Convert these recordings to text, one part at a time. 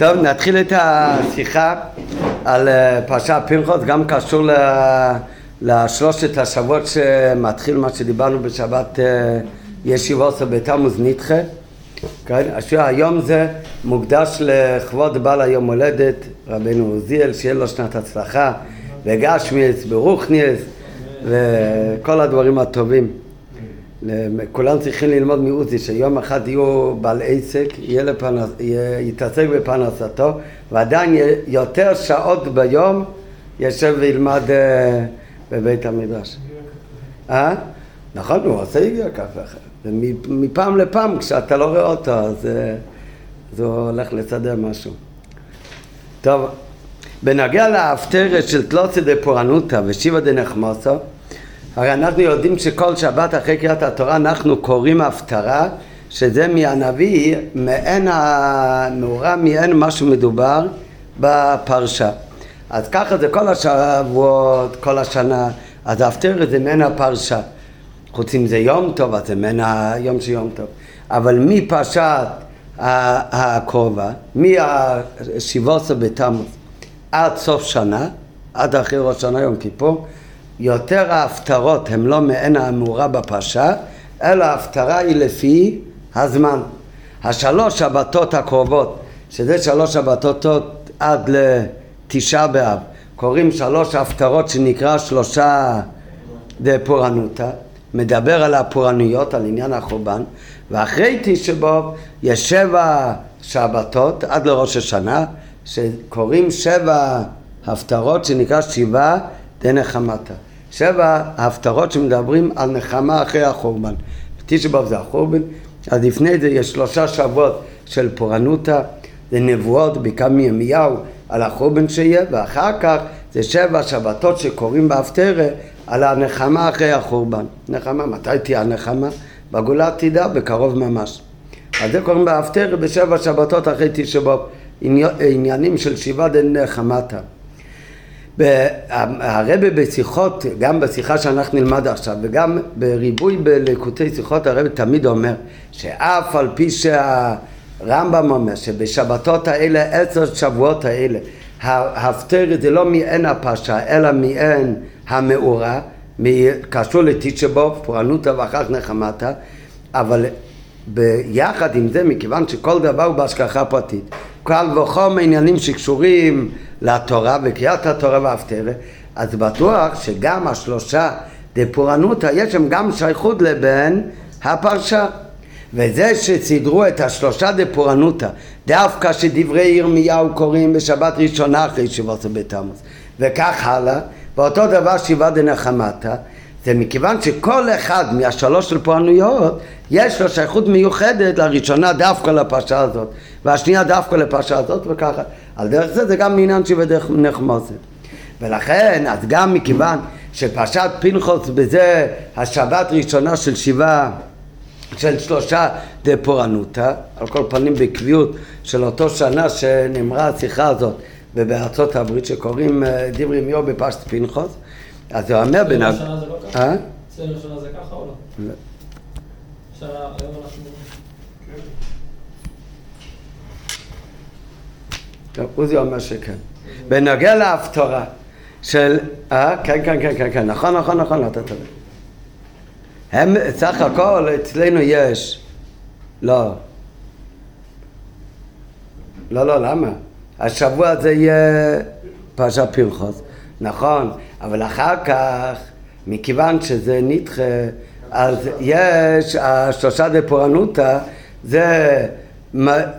טוב, נתחיל את השיחה על אה, פרשת פנחוס, גם קשור לשלושת השבועות שמתחיל מה שדיברנו בשבת אה, ישיבות בתמוז נדחה. כן? היום זה מוקדש לכבוד בעל היום הולדת, רבנו עוזיאל, שיהיה לו שנת הצלחה, וגשמיאס, ברוכניאס, וכל הדברים הטובים. כולם צריכים ללמוד מעוזי, שיום אחד יהיו בעל עסק, לפנס, יתעסק בפרנסתו, ועדיין יותר שעות ביום יושב וילמד אה, בבית המדרש. אה? נכון, הוא עושה יגיע ככה. ומפעם לפעם, כשאתה לא רואה אותו, אז אה, זה הולך לסדר משהו. טוב, בנוגע להפטרת של תלוסי דה פורענותא ושיבא דה נחמוסו, הרי אנחנו יודעים שכל שבת אחרי קריאת התורה אנחנו קוראים הפטרה שזה מהנביא, מעין המאורע, מעין מה שמדובר בפרשה. אז ככה זה כל השבועות, כל השנה, אז ההפטר זה מעין הפרשה. חוץ אם זה יום טוב, אז זה מעין היום של יום טוב. אבל מפרשת הקרובה, מהשיבוסו בתמוז עד סוף שנה, עד אחרי ראש שנה יום כיפור, יותר ההפטרות הן לא מעין האמורה בפרשה, אלא ההפטרה היא לפי הזמן. השלוש שבתות הקרובות, שזה שלוש שבתות עד לתשעה באב, קוראים שלוש הפטרות שנקרא שלושה דה פורענותא, מדבר על הפורענויות, על עניין החורבן, ואחרי תשעה באב יש שבע שבתות עד לראש השנה, שקוראים שבע הפטרות שנקרא שבעה דנחמתה. שבע ההפטרות שמדברים על נחמה אחרי החורבן. תשבב זה החורבן, אז לפני זה יש שלושה שבועות של פורענותא, זה נבואות בעיקר מירמיהו על החורבן שיהיה, ואחר כך זה שבע שבתות שקוראים בהפטרה על הנחמה אחרי החורבן. נחמה, מתי תהיה הנחמה? בגולה תדע, בקרוב ממש. אז זה קוראים בהפטרה בשבע שבתות אחרי תשבב, עניינים של שבעה דנחמתה. הרבה בשיחות, גם בשיחה שאנחנו נלמד עכשיו וגם בריבוי בלקוטי שיחות הרבה תמיד אומר שאף על פי שהרמב"ם אומר שבשבתות האלה, עשר שבועות האלה, ההפטר זה לא מעין הפרשה אלא מעין המאורע, קשור לתיצ'בוב, פורענותא ואחר כך נחמתא, אבל ביחד עם זה, מכיוון שכל דבר הוא בהשגחה פרטית, קל וחומר עניינים שקשורים לתורה וקריאת התורה והפטרה, אז בטוח שגם השלושה דפורענותא, יש שם גם שייכות לבין הפרשה. וזה שסידרו את השלושה דפורענותא, דווקא שדברי ירמיהו קוראים בשבת ראשונה אחרי שבעת בתמוז, וכך הלאה, ואותו דבר שבעה דנחמתא, זה מכיוון שכל אחד מהשלוש של פורענויות יש לו שייכות מיוחדת לראשונה דווקא לפרשה הזאת והשנייה דווקא לפרשה הזאת וככה. על דרך זה זה גם מעניין שבדרך נחמוסת ולכן אז גם מכיוון שפרשת פנחוס בזה השבת ראשונה של שבעה של שלושה דה פורענותא על כל פנים בקביעות של אותו שנה שנאמרה השיחה הזאת ובארצות הברית שקוראים אה, דברי ימיו בפרשת פנחוס אז הוא אומר בנ... אצלנו זה לא ככה? אה? אצלנו זה ככה או לא? לא. עוזי אומר שכן. בנוגע להפטרה של... אה? כן, כן, כן, כן, כן, נכון, נכון, נכון, אתה טועה. הם, סך הכל, אצלנו יש... לא. לא, לא, למה? השבוע הזה יהיה פרשת פרחוס. נכון, אבל אחר כך, מכיוון שזה נדחה, אז יש השלושה דפורענותא, זה,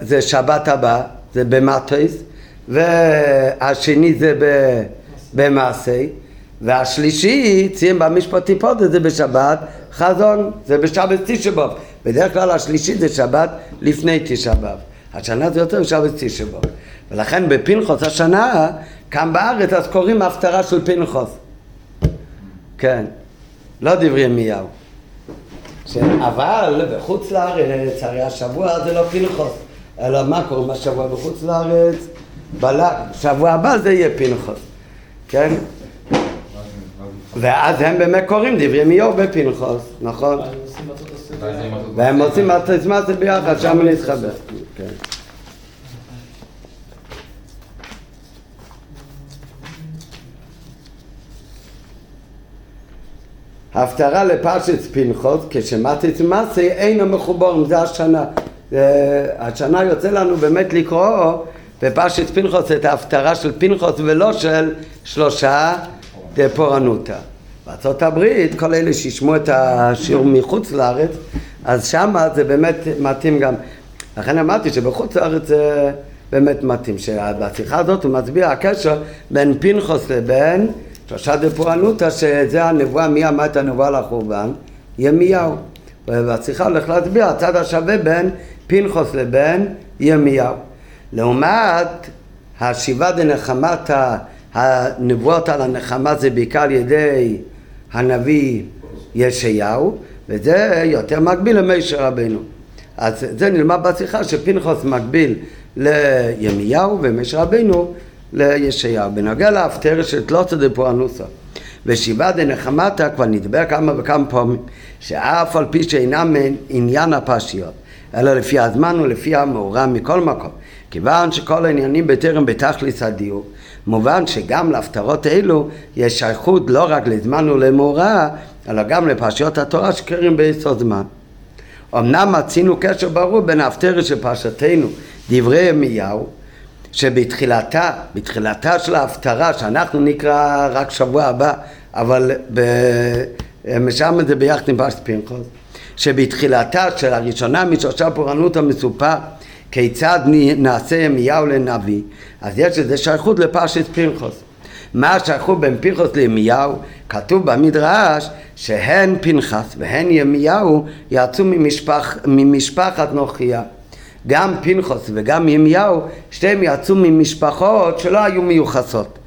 זה שבת הבא, זה במטויס, והשני זה במעשה, והשלישי, ציין במשפט טיפות, זה בשבת חזון, זה בשבת תשבוב. בדרך כלל השלישי זה שבת לפני תשבוב. השנה זה יותר שבת תשבוב. ולכן בפנחוס השנה, כאן בארץ, אז קוראים הפטרה של פנחוס. כן, לא דברי ימיהו. אבל בחוץ לארץ, הרי השבוע זה לא פנחוס, אלא מה קוראים השבוע בחוץ לארץ? בלק, שבוע הבא זה יהיה פנחוס, כן? ואז הם באמת קוראים דברי מיהו בפנחוס, נכון? והם עושים מטריס מטריס ביחד, שם להתחבר. הפטרה לפרשת פנחוס, כשמטת מעשה אינו מחובר, זה השנה. השנה יוצא לנו באמת לקרוא בפרשת פנחוס את ההפטרה של פנחוס ולא של שלושה דפורענותא. בארצות הברית, כל אלה שישמעו את השיעור מחוץ לארץ, אז שמה זה באמת מתאים גם. לכן אמרתי שבחוץ לארץ זה באמת מתאים, שבשיחה הזאת הוא מצביע הקשר בין פנחוס לבין שלושה דפורענותא, שזה הנבואה, מי אמר את הנבואה לחורבן? ירמיהו. והשיחה הולך להצביע הצד השווה בין פנחוס לבין ירמיהו. לעומת השיבה דנחמת הנבואות על הנחמה זה בעיקר על ידי הנביא ישעיהו וזה יותר מקביל למשה רבנו. אז זה נלמד בשיחה שפנחוס מקביל לירמיהו ומשה רבנו לישעיהו. בנוגע להפטר של תלותא דפורענוסה ושיבה דנחמתה כבר נדבר כמה וכמה פעמים שאף על פי שאינם עניין הפשיות אלא לפי הזמן ולפי המאורע מכל מקום כיוון שכל העניינים בטרם בתכלס הדיור מובן שגם להפטרות אלו יש שייכות לא רק לזמן ולמאורע אלא גם לפרשיות התורה שקרים ביסוד זמן אמנם מצינו קשר ברור בין ההפטרת של פרשתנו דברי ירמיהו שבתחילתה, בתחילתה של ההפטרה שאנחנו נקרא רק שבוע הבא אבל שם זה ביחד עם פרשת פנחוס שבתחילתה של הראשונה משלושה פורענות המסופר כיצד נעשה ימיהו לנביא? אז יש לזה שייכות לפרשת פנחוס מה השייכות בין פנחוס לימיהו? כתוב במדרש שהן פנחס והן ימיהו יצאו ממשפח, ממשפחת נוכיה גם פנחוס וגם ימיהו שתיהם יצאו ממשפחות שלא היו מיוחסות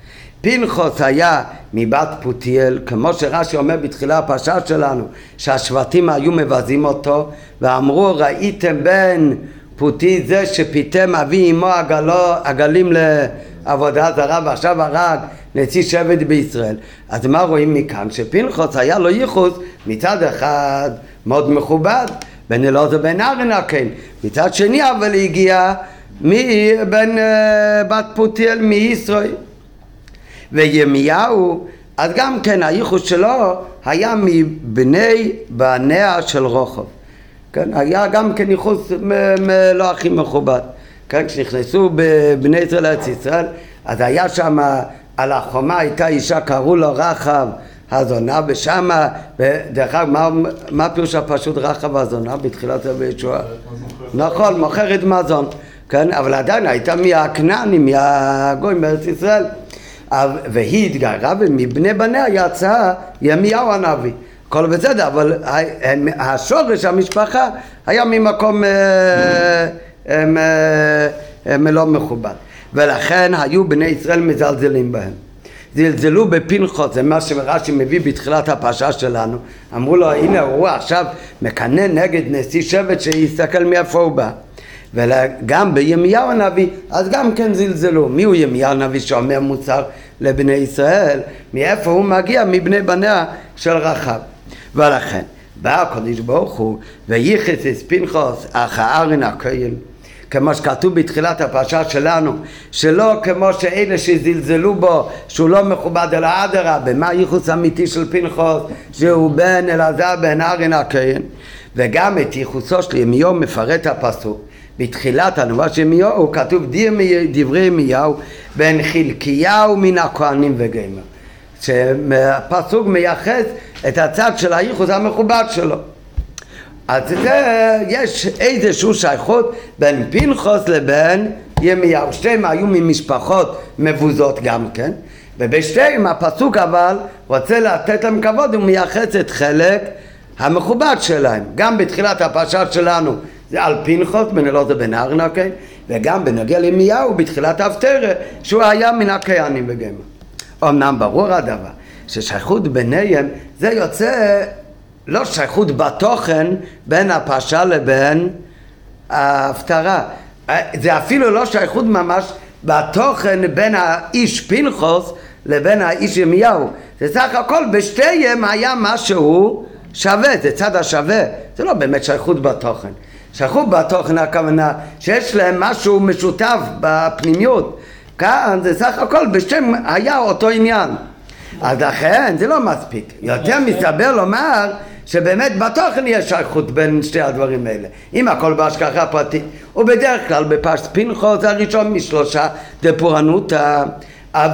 פנחוס היה מבת פותיאל, כמו שרש"י אומר בתחילה הפרשה שלנו, שהשבטים היו מבזים אותו, ואמרו ראיתם בן פותי זה שפיתם אבי אמו הגלו, הגלים לעבודה זרה ועכשיו הרג נשיא שבט בישראל. אז מה רואים מכאן? שפנחוס היה לו ייחוס מצד אחד מאוד מכובד, בן אלעזר בן ארנה כן, מצד שני אבל הגיע מבן uh, בת פותיאל מישראל. וירמיהו, אז גם כן הייחוס שלו היה מבני בניה של רוחב. כן, היה גם כן ייחוס לא הכי מכובד. כן, כשנכנסו בבני ישראל לארץ ישראל, אז היה שם, על החומה הייתה אישה, קראו לו רחב הזונה, ושמה, דרך אגב, מה, מה פירוש הפשוט רחב הזונה בתחילת רבי ישוע? נכון, מוכרת מזון, כן, אבל עדיין הייתה מהכנענים, מהגויים בארץ ישראל. והיא התגיירה ומבני בניה יצא ימיהו הנביא. הכל בסדר, אבל השורש המשפחה היה ממקום אה, אה, לא מכובד. ולכן היו בני ישראל מזלזלים בהם. זלזלו בפנחוס, זה מה שרש"י מביא בתחילת הפרשה שלנו. אמרו לו, הנה הוא עכשיו מקנא נגד נשיא שבט שיסתכל מאיפה הוא בא. וגם בימיהו הנביא, אז גם כן זלזלו. מי הוא ימיהו הנביא שאומר מוצר לבני ישראל? מאיפה הוא מגיע? מבני בניה של רחב. ולכן, בא הקדוש ברוך הוא וייחס את פנחוס אח הארן הכהן כמו שכתוב בתחילת הפרשה שלנו, שלא כמו שאלה שזלזלו בו, שהוא לא מכובד אלא אדרבה, מה הייחוס האמיתי של פנחוס, שהוא בן אלעזר בן ארן הכהן, וגם את ייחוסו של ימיהו מפרט הפסוק. בתחילת הנבואה של ירמיהו כתוב דברי ירמיהו בין חלקיהו מן הכהנים וגמר. שהפסוק מייחס את הצד של הייחוס המכובד שלו אז זה, יש איזשהו שייכות בין פנחוס לבין ירמיהו. שתיהם היו ממשפחות מבוזות גם כן. ובשתיהם הפסוק אבל רוצה לתת להם כבוד ומייחס את חלק המכובד שלהם. גם בתחילת הפרשה שלנו זה על פנחוס בן אלעזר בן ארנקי, וגם בנוגע לימיהו בתחילת ההפטרה, שהוא היה מן הכהנים בגמר. אמנם ברור הדבר, ששייכות ביניהם זה יוצא לא שייכות בתוכן בין הפרשה לבין ההפטרה. זה אפילו לא שייכות ממש בתוכן בין האיש פנחוס לבין האיש ימיהו. זה סך הכל בשתיהם היה משהו שווה, זה צד השווה. זה לא באמת שייכות בתוכן. שייכות בתוכן הכוונה שיש להם משהו משותף בפנימיות כאן זה סך הכל בשם היה אותו עניין אז לכן זה לא מספיק. יותר מסתבר לומר שבאמת בתוכן יש שייכות בין שתי הדברים האלה. אם הכל בהשגחה פרטית. ובדרך כלל בפשט פינחו זה הראשון משלושה דפורענותא.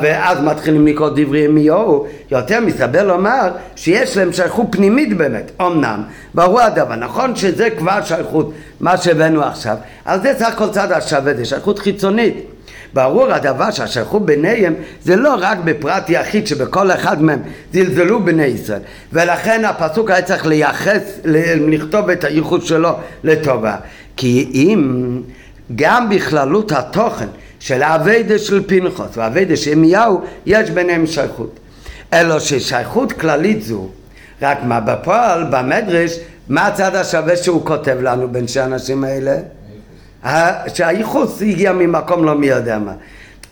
ואז מתחילים לקרוא דברי ימיהו, יותר מסתבר לומר שיש להם שייכות פנימית באמת, אמנם, ברור הדבר, נכון שזה כבר שייכות, מה שהבאנו עכשיו, אז זה סך הכל צד השווה, זה שייכות חיצונית. ברור הדבר שהשייכות ביניהם זה לא רק בפרט יחיד שבכל אחד מהם זלזלו בני ישראל. ולכן הפסוק היה צריך לייחס, לכתוב את הייחוד שלו לטובה. כי אם גם בכללות התוכן של האביידה של פנחוס והאביידה של ימיהו יש ביניהם שייכות. אלא ששייכות כללית זו רק מה בפועל במדרש מה הצד השווה שהוא כותב לנו בין שני האנשים האלה? שהייחוס הגיע ממקום לא מי יודע מה.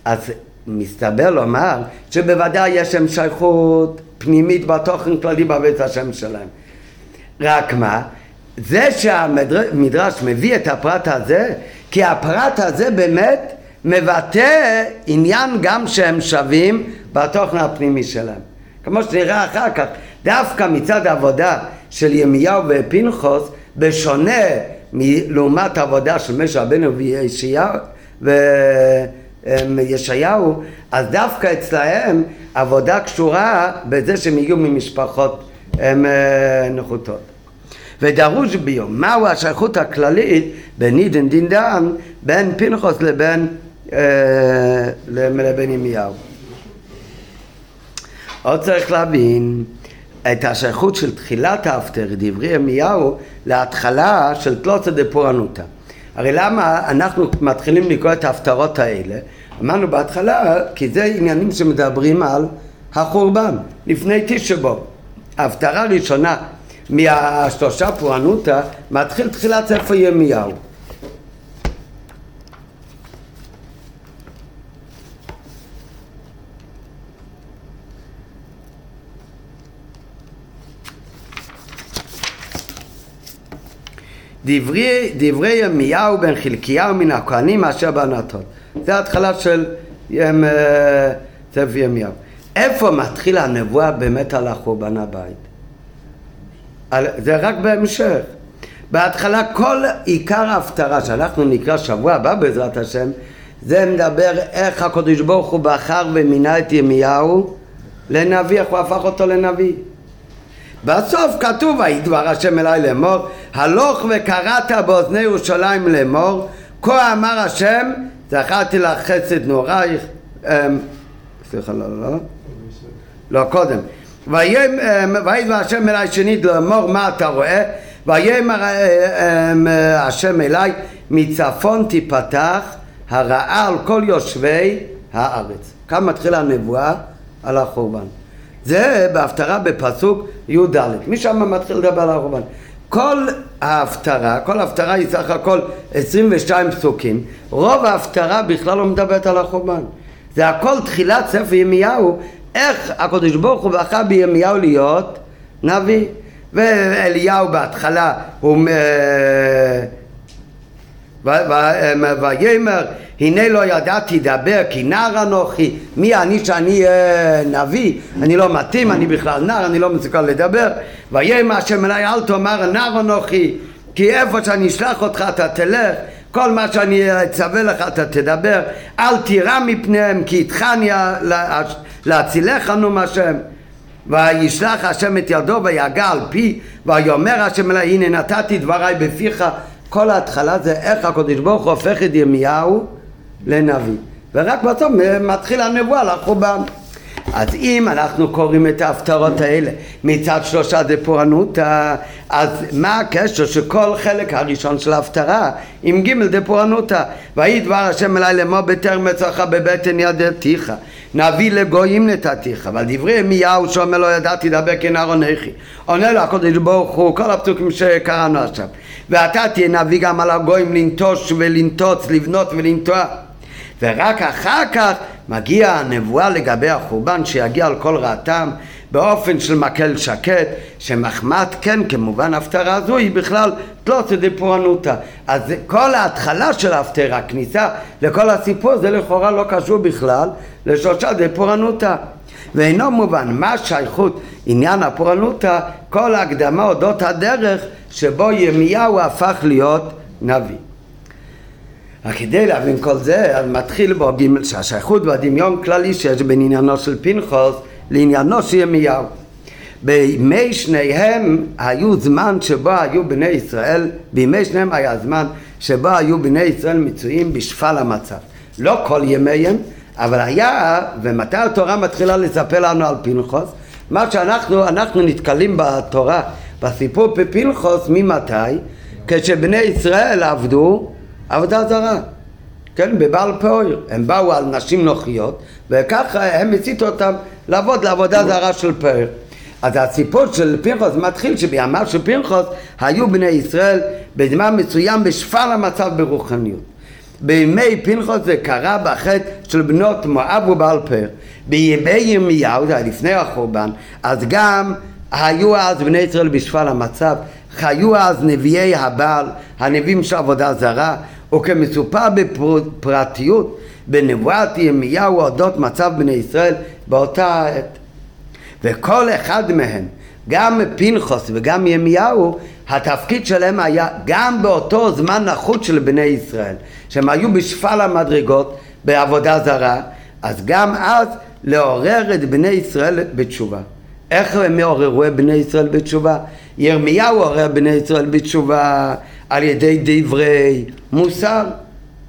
אז מסתבר לומר שבוודאי יש להם שייכות פנימית בתוכן כללי בבית השם שלהם. רק מה? זה שהמדרש מביא את הפרט הזה, כי הפרט הזה באמת מבטא עניין גם שהם שווים בתוכן הפנימי שלהם. כמו שנראה אחר כך, דווקא מצד העבודה של ימיהו ופנחוס, בשונה לעומת העבודה של משה רבנו וישעיהו, אז דווקא אצלהם עבודה קשורה בזה שהם הגיעו ממשפחות הם, אה, נחותות. ודרוש ביום, מהו השייכות הכללית בין עידן דין דן בין פנחוס לבין, אה, לבין ימיהו. עוד צריך להבין את השייכות של תחילת האפטר, דברי ירמיהו, להתחלה של תלוצה דפורענותא. הרי למה אנחנו מתחילים לקרוא את ההפטרות האלה? אמרנו בהתחלה, כי זה עניינים שמדברים על החורבן, לפני תשבו. ההפטרה הראשונה מהשלושה פורענותא מתחיל תחילת ספר ירמיהו. דברי, דברי ירמיהו בן חלקיהו מן הכהנים אשר בענתות. זה ההתחלה של ימ, אה, ספר ירמיהו. איפה מתחילה הנבואה באמת על החורבן הבית? על, זה רק בהמשך. בהתחלה כל עיקר ההפטרה שאנחנו נקרא שבוע הבא בעזרת השם זה מדבר איך הקדוש ברוך הוא בחר ומינה את ירמיהו לנביא, איך הוא הפך אותו לנביא. בסוף כתוב, ויהי דבר השם אליי לאמור, הלוך וקראת באוזני ירושלים לאמור, כה אמר השם, זכרתי לך חסד נעורייך, אמ, סליחה, לא, לא, לא, לא, קודם. ויהי דבר השם אליי שנית לאמור, מה אתה רואה? ויאמר אמ, השם אליי, מצפון תיפתח הרעה על כל יושבי הארץ. כאן מתחילה הנבואה על החורבן. זה בהפטרה בפסוק י"ד, משם מתחיל לדבר על החורבן. כל ההפטרה, כל ההפטרה היא סך הכל 22 פסוקים, רוב ההפטרה בכלל לא מדברת על החורבן. זה הכל תחילת ספר ימיהו, איך הקדוש ברוך הוא בחר בימיהו להיות נביא. ואליהו בהתחלה הוא ויאמר הנה לא ידעתי דבר כי נער אנוכי מי אני שאני אהיה נביא? אני לא מתאים אני בכלל נער אני לא מסוגל לדבר. ויאמר השם אליי אל תאמר נער אנוכי כי איפה שאני אשלח אותך אתה תלך. כל מה שאני אצווה לך אתה תדבר. אל תירא מפניהם כי איתך אני להצילך נו השם. וישלח השם את ידו ויגע על פי ויאמר השם אליי הנה נתתי דבריי בפיך כל ההתחלה זה איך הקדוש ברוך הוא הופך את ירמיהו לנביא. ורק בסוף מתחיל הנבואה לחורבן. אז אם אנחנו קוראים את ההפטרות האלה מצד שלושה דפורענותא, אז מה הקשר שכל חלק הראשון של ההפטרה עם ג' דפורענותא? ויהי דבר השם אליי לאמור בטרם מצרך בבטן ידעתיך נביא לגויים נתתיך אבל דברי ירמיהו שאומר לא ידעתי דבר כנער עונכי עונה לו הקדוש ברוך הוא כל הפסוקים שקראנו עכשיו ואתה תהיה נביא גם על הגויים לנטוש ולנטוץ לבנות ולנטוע. ורק אחר כך מגיעה הנבואה לגבי החורבן שיגיע על כל רעתם באופן של מקל שקט, שמחמת כן כמובן ההפטרה הזו היא בכלל תלוסא דפורענותא. אז כל ההתחלה של ההפטרה, הכניסה לכל הסיפור זה לכאורה לא קשור בכלל לשלושה דפורענותא. ואינו מובן מה שייכות עניין הפורענותא, כל ההקדמה אודות הדרך שבו ירמיהו הפך להיות נביא. רק כדי להבין כל זה, אז מתחיל בו ג' שהשייכות והדמיון כללי שיש בין עניינו של פנחוס לעניינו של ירמיהו. בימי שניהם היו זמן שבו היו בני ישראל, בימי שניהם היה זמן שבו היו בני ישראל מצויים בשפל המצב. לא כל ימיהם, אבל היה, ומתי התורה מתחילה לספר לנו על פנחוס? מה שאנחנו, אנחנו נתקלים בתורה, בסיפור בפנחוס, ממתי? כשבני ישראל עבדו עבודה זרה, כן, בבעל פאויר. הם באו על נשים נוחיות, וככה הם הציתו אותם לעבוד לעבודה זרה של פאויר. אז הסיפור של פנחוס מתחיל שבימיו של פנחוס היו בני ישראל בזמן מסוים בשפל המצב ברוחניות. בימי פנחוס זה קרה בחטא של בנות מואב ובעל פאר. בימי ירמיהו, זה היה לפני החורבן, אז גם היו אז בני ישראל בשפל המצב, חיו אז נביאי הבעל, הנביאים של עבודה זרה, וכמסופר בפרטיות בנבואת ירמיהו אודות מצב בני ישראל באותה עת. וכל אחד מהם, גם פנחוס וגם ירמיהו, התפקיד שלהם היה גם באותו זמן נחות של בני ישראל, שהם היו בשפל המדרגות בעבודה זרה, אז גם אז לעורר את בני ישראל בתשובה. איך הם עוררו את בני ישראל בתשובה? ירמיהו עורר בני ישראל בתשובה על ידי דברי מוסר,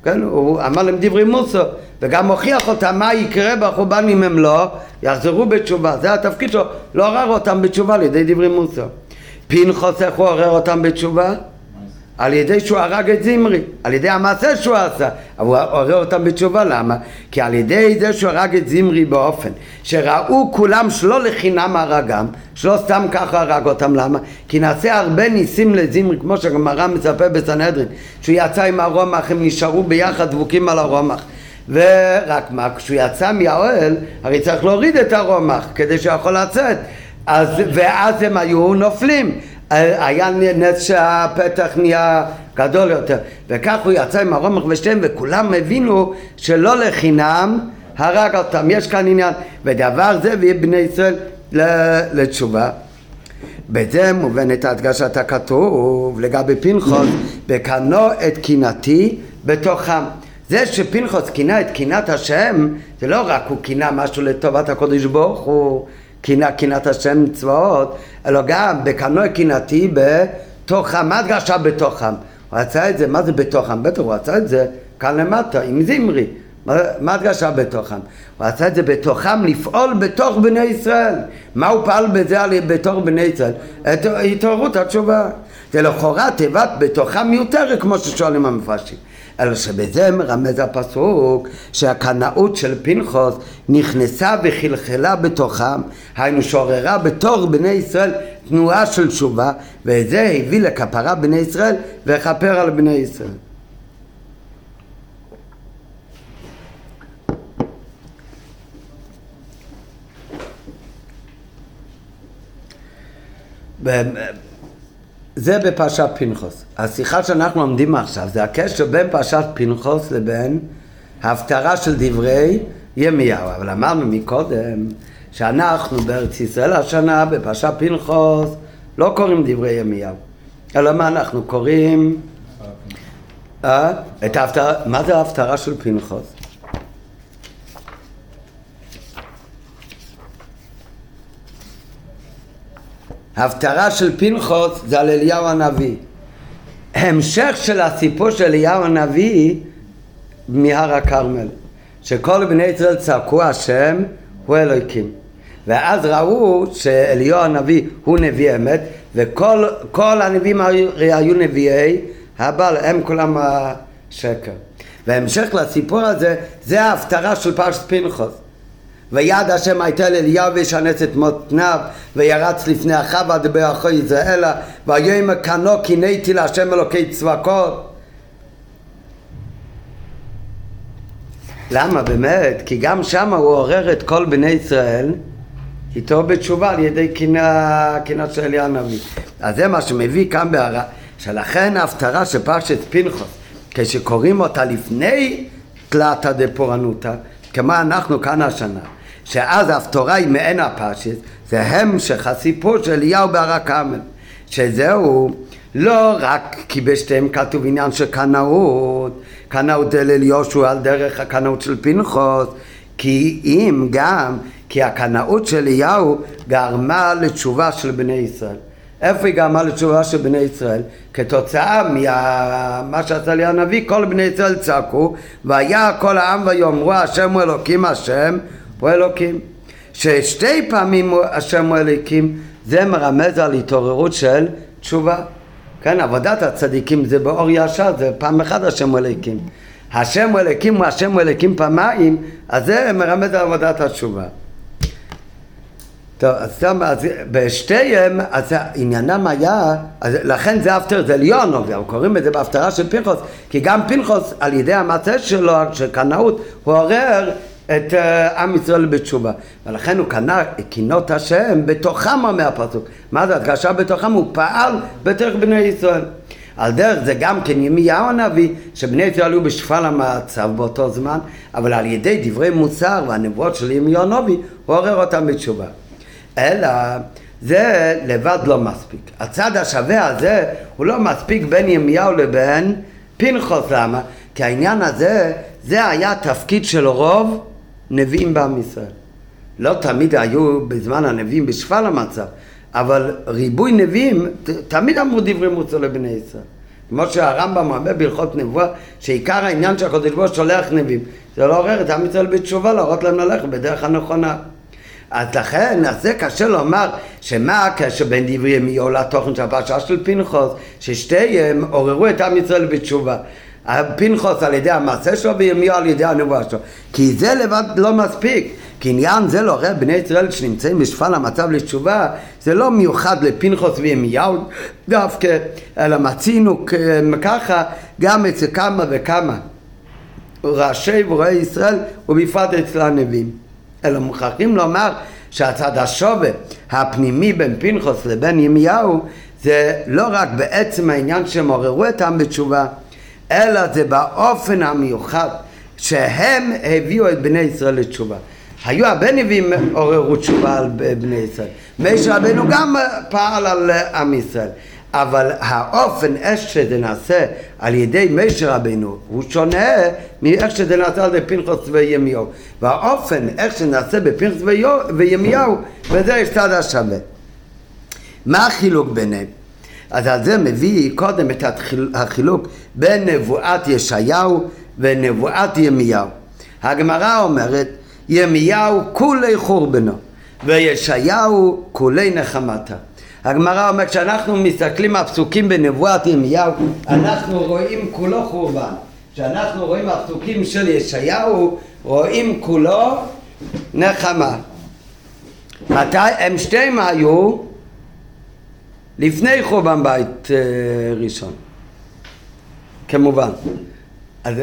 כן? הוא אמר להם דברי מוסר, וגם הוכיח אותם מה יקרה בחורבן אם הם לא יחזרו בתשובה, זה התפקיד שלו, לעורר אותם בתשובה על ידי דברי מוסר. פנחוס איך הוא עורר אותם בתשובה? על ידי שהוא הרג את זמרי, על ידי המעשה שהוא עשה, אבל הוא עורר אותם בתשובה, למה? כי על ידי זה שהוא הרג את זמרי באופן שראו כולם שלא לחינם הרגם, שלא סתם ככה הרג אותם, למה? כי נעשה הרבה ניסים לזמרי, כמו שהגמרא מספר בסנהדרין, שהוא יצא עם הרומח, הם נשארו ביחד דבוקים על הרומח. ורק מה, כשהוא יצא מהאוהל, הרי צריך להוריד את הרומח כדי שהוא יכול לצאת. אז, ואז הם היו נופלים. היה נס שהפתח נהיה גדול יותר. וכך הוא יצא עם הרומח ושתיהם וכולם הבינו שלא לחינם הרג אותם. יש כאן עניין. ודבר זה הביא בני ישראל לתשובה. בזה מובנת הדגשת הכתוב לגבי פנחוס וקנו את קנאתי בתוכם. זה שפנחוס קינה את קינת השם זה לא רק הוא קינה משהו לטובת הקודש ברוך הוא קינת השם צבאות, אלא גם בקנוי קינתי בתוכם, מה הדגשה בתוכם? הוא רצה את זה, מה זה בתוכם? בטח הוא רצה את זה כאן למטה, עם זמרי. מה הדגשה בתוכם? הוא רצה את זה בתוכם לפעול בתוך בני ישראל. מה הוא פעל בזה בתוך בני ישראל? את התעוררות התשובה. זה לכאורה תיבת בתוכם מיותרת כמו ששואלים המפרשים. אלא שבזה מרמז הפסוק שהקנאות של פנחוס נכנסה וחלחלה בתוכם, היינו שעוררה בתור בני ישראל תנועה של תשובה, וזה הביא לכפרה בני ישראל וכפר על בני ישראל. זה בפרשת פנחוס. השיחה שאנחנו לומדים עכשיו זה הקשר בין פרשת פנחוס לבין ההפטרה של דברי ימיהו. אבל אמרנו מקודם שאנחנו בארץ ישראל השנה בפרשת פנחוס לא קוראים דברי ימיהו. אלא מה אנחנו קוראים? אה? את ההפטרה, מה זה ההפטרה של פנחוס? ההפטרה של פנחוס זה על אליהו הנביא. המשך של הסיפור של אליהו הנביא מהר הכרמל, שכל בני ישראל צעקו השם הוא אלוהיקים. ואז ראו שאליהו הנביא הוא נביא אמת, וכל הנביאים היו נביאי הבעל, הם כולם השקר. והמשך לסיפור הזה, זה ההפטרה של פרשת פנחוס. ויד השם הייתה לאליהו וישנס את מותניו וירץ לפני אחיו ודבר אחו יזרעאלה ויאמר קנו קינאתי להשם אלוקי צבקות למה באמת? כי גם שם הוא עורר את כל בני ישראל איתו בתשובה על ידי קינה של אליהו הנביא. אז זה מה שמביא כאן בהערה, שלכן ההפטרה של פרשת פנחוס, כשקוראים אותה לפני תלתא דפורענותא, כמו אנחנו כאן השנה, שאז ההפטרה היא מעין הפרשת, זה המשך הסיפור של אליהו בהר הכרמל, שזהו לא רק כי בשתיהם כתוב עניין של קנאות, קנאות אל יהושע על דרך הקנאות של פנחוס, כי אם גם כי הקנאות של אליהו גרמה לתשובה של בני ישראל. איפה היא גרמה לתשובה של בני ישראל? כתוצאה ממה שעשה לי הנביא, כל בני ישראל צעקו, והיה כל העם ויאמרו השם הוא אלוקים, השם הוא אלוקים. ששתי פעמים השם הוא אלוקים, זה מרמז על התעוררות של תשובה. כן, עבודת הצדיקים זה באור ישר, זה פעם אחת השם אלוקים. השם אלוקים הוא השם אלוקים פעמיים, אז זה מרמז על עבודת התשובה. טוב, אז, סתם, אז בשתיהם, אז עניינם היה, אז לכן זה אפטר, זה עליון, אבל קוראים את זה בהפטרה של פנחוס, כי גם פנחוס על ידי המעשה שלו, של קנאות, הוא עורר את uh, עם ישראל בתשובה. ולכן הוא קנה קינות השם בתוכם אומר הפסוק. מה זה הדגשה בתוכם? הוא פעל בתוך בני ישראל. על דרך זה גם כן ימיהו הנביא, שבני ישראל היו בשפל המצב באותו זמן, אבל על ידי דברי מוסר והנבואות של ימיהו הנביא, הוא עורר אותם בתשובה. אלא זה לבד לא מספיק. הצד השווה הזה הוא לא מספיק בין ימיהו לבין פנחוס. למה? כי העניין הזה, זה היה תפקיד של רוב נביאים בעם ישראל. לא תמיד היו בזמן הנביאים בשפל המצב, אבל ריבוי נביאים, תמיד אמרו דברי מוסר לבני ישראל. כמו שהרמב"ם אומר בהלכות נבואה, שעיקר העניין שהקדוש ברוך הוא שולח נביאים, זה לא עורר את עם ישראל בתשובה, להראות להם ללכת בדרך הנכונה. אז לכן, אז זה קשה לומר שמה הקשר בין דברי ימיו לתוכן של הפרשה של פנחוס, ששתיהם עוררו את עם ישראל בתשובה. פנחוס על ידי המעשה שלו וימיו על ידי הנבואה שלו. כי זה לבד לא מספיק. כי עניין זה לא רואה בני ישראל שנמצאים בשפל המצב לתשובה, זה לא מיוחד לפנחוס וימיהו דווקא, אלא מצינו ככה גם אצל כמה וכמה ראשי ורועי ישראל ובפרט אצל הנביאים. אלא מוכרחים לומר שהצד השווה הפנימי בין פנחוס לבין ימיהו זה לא רק בעצם העניין שהם עוררו את העם בתשובה, אלא זה באופן המיוחד שהם הביאו את בני ישראל לתשובה. היו הרבה נביאים עוררו תשובה על בני ישראל. משה רבנו גם פעל על עם ישראל. אבל האופן איך שזה נעשה על ידי משה רבנו הוא שונה מאיך שזה נעשה על ידי פנחוס וימיהו והאופן איך שנעשה בפנחוס וימיהו וזה יש צד השווה מה החילוק ביניהם? אז על זה מביא קודם את החילוק בין נבואת ישעיהו ונבואת ימיהו. הגמרא אומרת ימיהו כולי חורבנו וישעיהו כולי נחמתה. הגמרא אומרת כשאנחנו מסתכלים על פסוקים בנבואת ירמיהו אנחנו רואים כולו חורבן. כשאנחנו רואים הפסוקים של ישעיהו רואים כולו נחמה. מתי? הם שתיהם היו לפני חורבן בית uh, ראשון כמובן אז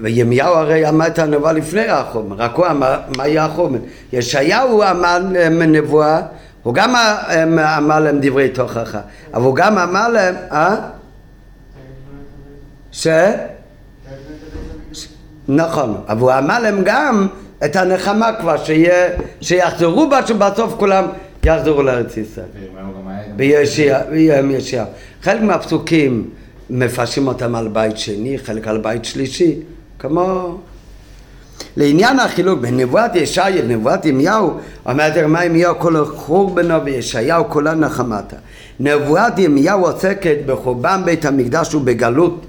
וירמיהו הרי אמר את הנבואה לפני החורבן רק הוא אמר מה יהיה החורבן ישעיהו אמר נבואה הוא גם אמר להם דברי תוכחה, אבל הוא גם אמר להם, אה? ש? נכון, אבל הוא אמר להם גם את הנחמה כבר, שיחזרו בסוף כולם יחזרו לארץ ישראל. בישעיהו. חלק מהפסוקים מפרשים אותם על בית שני, חלק על בית שלישי, כמו לעניין החילוק בין נבואת ישעיה לנבואת ימיהו, אומרת הרמי ימיהו כל חורבנו וישעיהו כולה נחמתה. נבואת ימיהו עוסקת בחורבן בית המקדש ובגלות.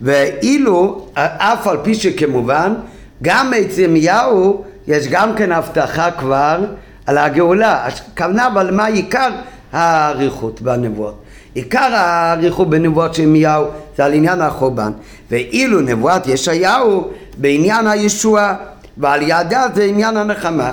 ואילו, אף על פי שכמובן, גם אצל ימיהו יש גם כן הבטחה כבר על הגאולה. הכוונה אבל מה עיקר האריכות בנבואות? עיקר האריכות בנבואות של ימיהו זה על עניין החורבן. ואילו נבואת ישעיהו בעניין הישוע ועל ידה זה עניין הנחמה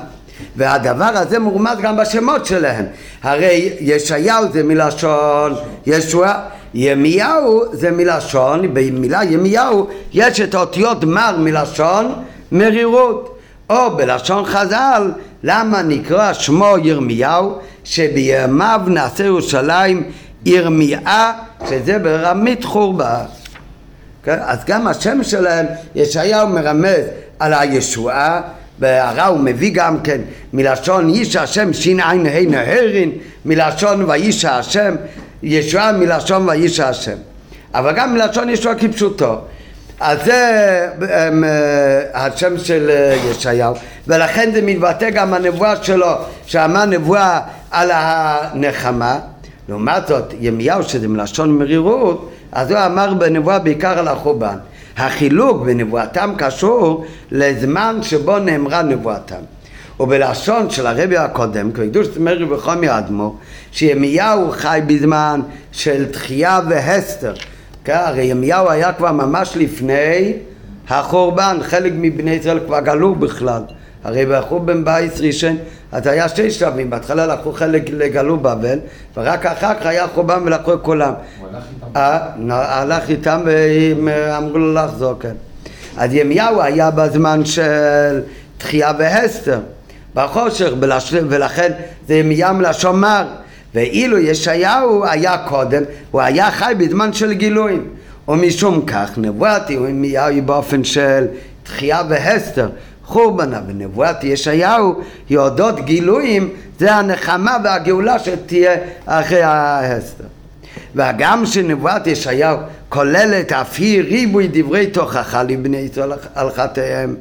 והדבר הזה מורמז גם בשמות שלהם הרי ישעיהו זה מלשון ישוע ימיהו זה מלשון במילה ימיהו יש את האותיות מר מלשון מרירות או בלשון חז"ל, למה נקרא שמו ירמיהו, שבימיו נעשה ירושלים ירמייה, שזה ברמית חורבה. כן? אז גם השם שלהם, ישעיהו מרמז על הישועה, והרע הוא מביא גם כן מלשון איש השם שע"ה נהרין, מלשון ואיש השם, ישועה מלשון ואיש השם. אבל גם מלשון ישועה כפשוטו. אז זה um, השם של אה, ישעיהו, ולכן זה מתבטא גם הנבואה שלו, שאמר נבואה על הנחמה. לעומת זאת, ימיהו שזה מלשון מרירות, אז הוא אמר בנבואה בעיקר על החורבן. החילוק בנבואתם קשור לזמן שבו נאמרה נבואתם. ובלשון של הרבי הקודם, כקדוש מרי וחומי אדמו, שימיהו חי בזמן של תחייה והסתר. הרי ימיהו היה כבר ממש לפני החורבן, חלק מבני ישראל כבר גלו בכלל. הרי בחורבן בייס ראשון, אז היה שתי שלבים, בהתחלה לקחו חלק לגלו בבל, ורק אחר כך היה חורבן ולקחו את כולם. הוא הלך איתם? אה, הלך איתם ואמרו לו לחזור, כן. אז ימיהו היה בזמן של תחייה והסתר, בחושך, ולכן זה ימיהו מלשון מר. ואילו ישעיהו היה קודם, הוא היה חי בזמן של גילויים. ומשום כך נבואתי ימיהו היא באופן של תחייה והסתר. חורבנה ונבואת ישעיהו היא אודות גילויים, זה הנחמה והגאולה שתהיה אחרי ההסתר. והגם שנבואת ישעיהו כוללת אף היא ריבוי דברי תוכחה לבני ישראל על חטאיהם,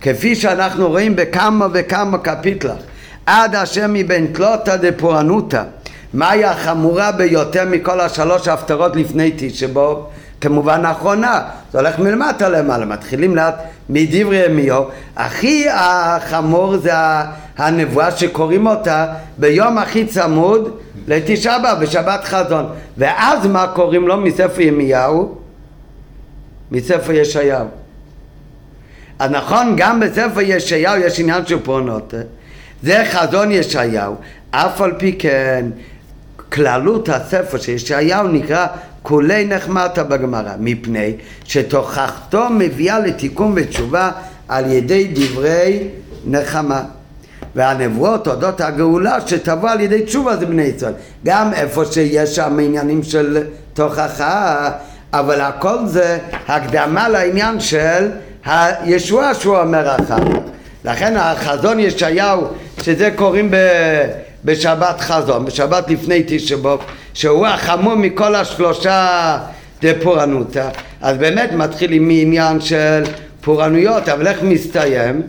כפי שאנחנו רואים בכמה וכמה קפיטלח, עד אשר מבין תלותא דפורענותא, מהי החמורה ביותר מכל השלוש ההפטרות לפני תשבו? כמובן האחרונה, זה הולך מלמטה למעלה, מתחילים לאט מדברי ימיו, הכי החמור זה הנבואה שקוראים אותה ביום הכי צמוד לתשעה באב, בשבת חזון, ואז מה קוראים לו מספר ימיהו? מספר ישעיהו. אז נכון, גם בספר ישעיהו יש עניין של פורנות, זה חזון ישעיהו, אף על פי כן כללות הספר של ישעיהו נקרא כולי נחמתה בגמרא, מפני שתוכחתו מביאה לתיקון ותשובה על ידי דברי נחמה. והנבואות אודות הגאולה שתבוא על ידי תשובה זה בני ישראל. גם איפה שיש שם עניינים של תוכחה, אבל הכל זה הקדמה לעניין של הישועה שהוא אומר אחר. לכן החזון ישעיהו, שזה קוראים ב... בשבת חזון, בשבת לפני תשבו, שהוא החמור מכל השלושה דפורענותא, אז באמת מתחילים מעניין של פורענויות, אבל איך מסתיים?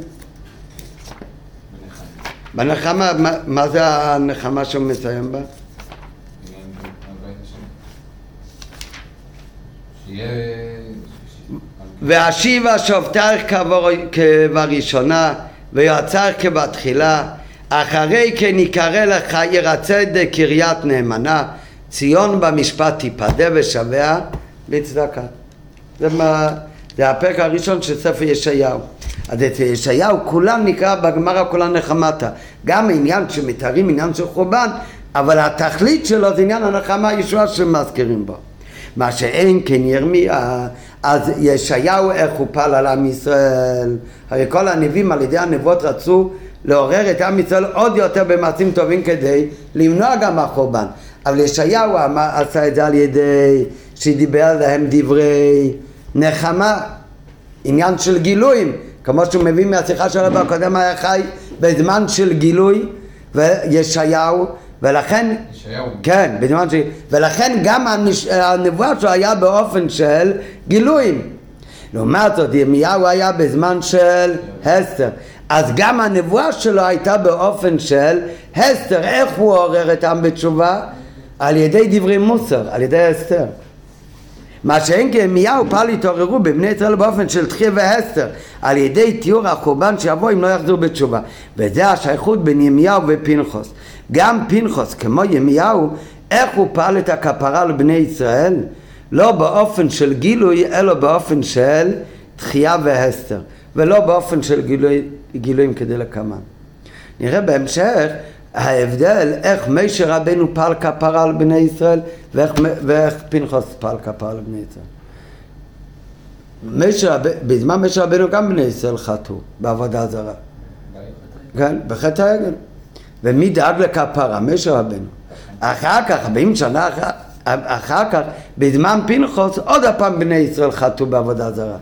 בנחמה, מה, מה זה הנחמה שהוא מסיים בה? ואשיבה שופטייך כבראשונה ויועצייך כבתחילה אחרי כן יקרא לך עיר הצדק קריית נאמנה. ציון במשפט תיפדה ושביה בצדקה זה, מה, זה הפרק הראשון של ספר ישעיהו. אז את ישעיהו כולם נקרא בגמרא כולם נחמתה. גם עניין שמתארים עניין של חורבן אבל התכלית שלו זה עניין הנחמה הישועה שמזכירים בו. מה שאין כן ירמיה אז ישעיהו איך הוא פעל על עם ישראל? הרי כל הנביאים על ידי הנבואות רצו לעורר את עם ישראל עוד יותר במעשים טובים כדי למנוע גם החורבן. אבל ישעיהו עשה את זה על ידי שדיבר להם דברי נחמה, עניין של גילויים, כמו שהוא מביא מהשיחה שלו בקודם היה חי בזמן של גילוי וישעיהו ולכן, ישעיהו. כן, בזמן ש... ולכן גם הנש... הנבואה שלו היה באופן של גילויים. לעומת זאת ירמיהו היה בזמן של הסתר אז גם הנבואה שלו הייתה באופן של הסתר, איך הוא עורר את העם בתשובה? על ידי דברי מוסר, על ידי הסתר. מה שאין כי ירמיהו פעל התעוררו בבני ישראל באופן של תחייה והסתר על ידי תיאור החורבן שיבוא אם לא יחזרו בתשובה וזה השייכות בין ירמיהו ופנחוס גם פנחוס כמו ירמיהו איך הוא פעל את הכפרה לבני ישראל לא באופן של גילוי אלא באופן של תחייה והסתר ולא באופן של גילוי, גילויים כדי לקמן. נראה בהמשך ההבדל איך משה רבנו פעל כפרה על בני ישראל ואיך, ואיך פנחוס פעל כפרה על בני ישראל. משה, בזמן משה רבנו גם בני ישראל חטאו בעבודה זרה. כן, בחטא העגל. ומי דאג לכפרה? משה רבנו. אחר כך, 40 שנה אחר, אחר כך, בזמן פנחוס, עוד הפעם בני ישראל חטאו בעבודה זרה.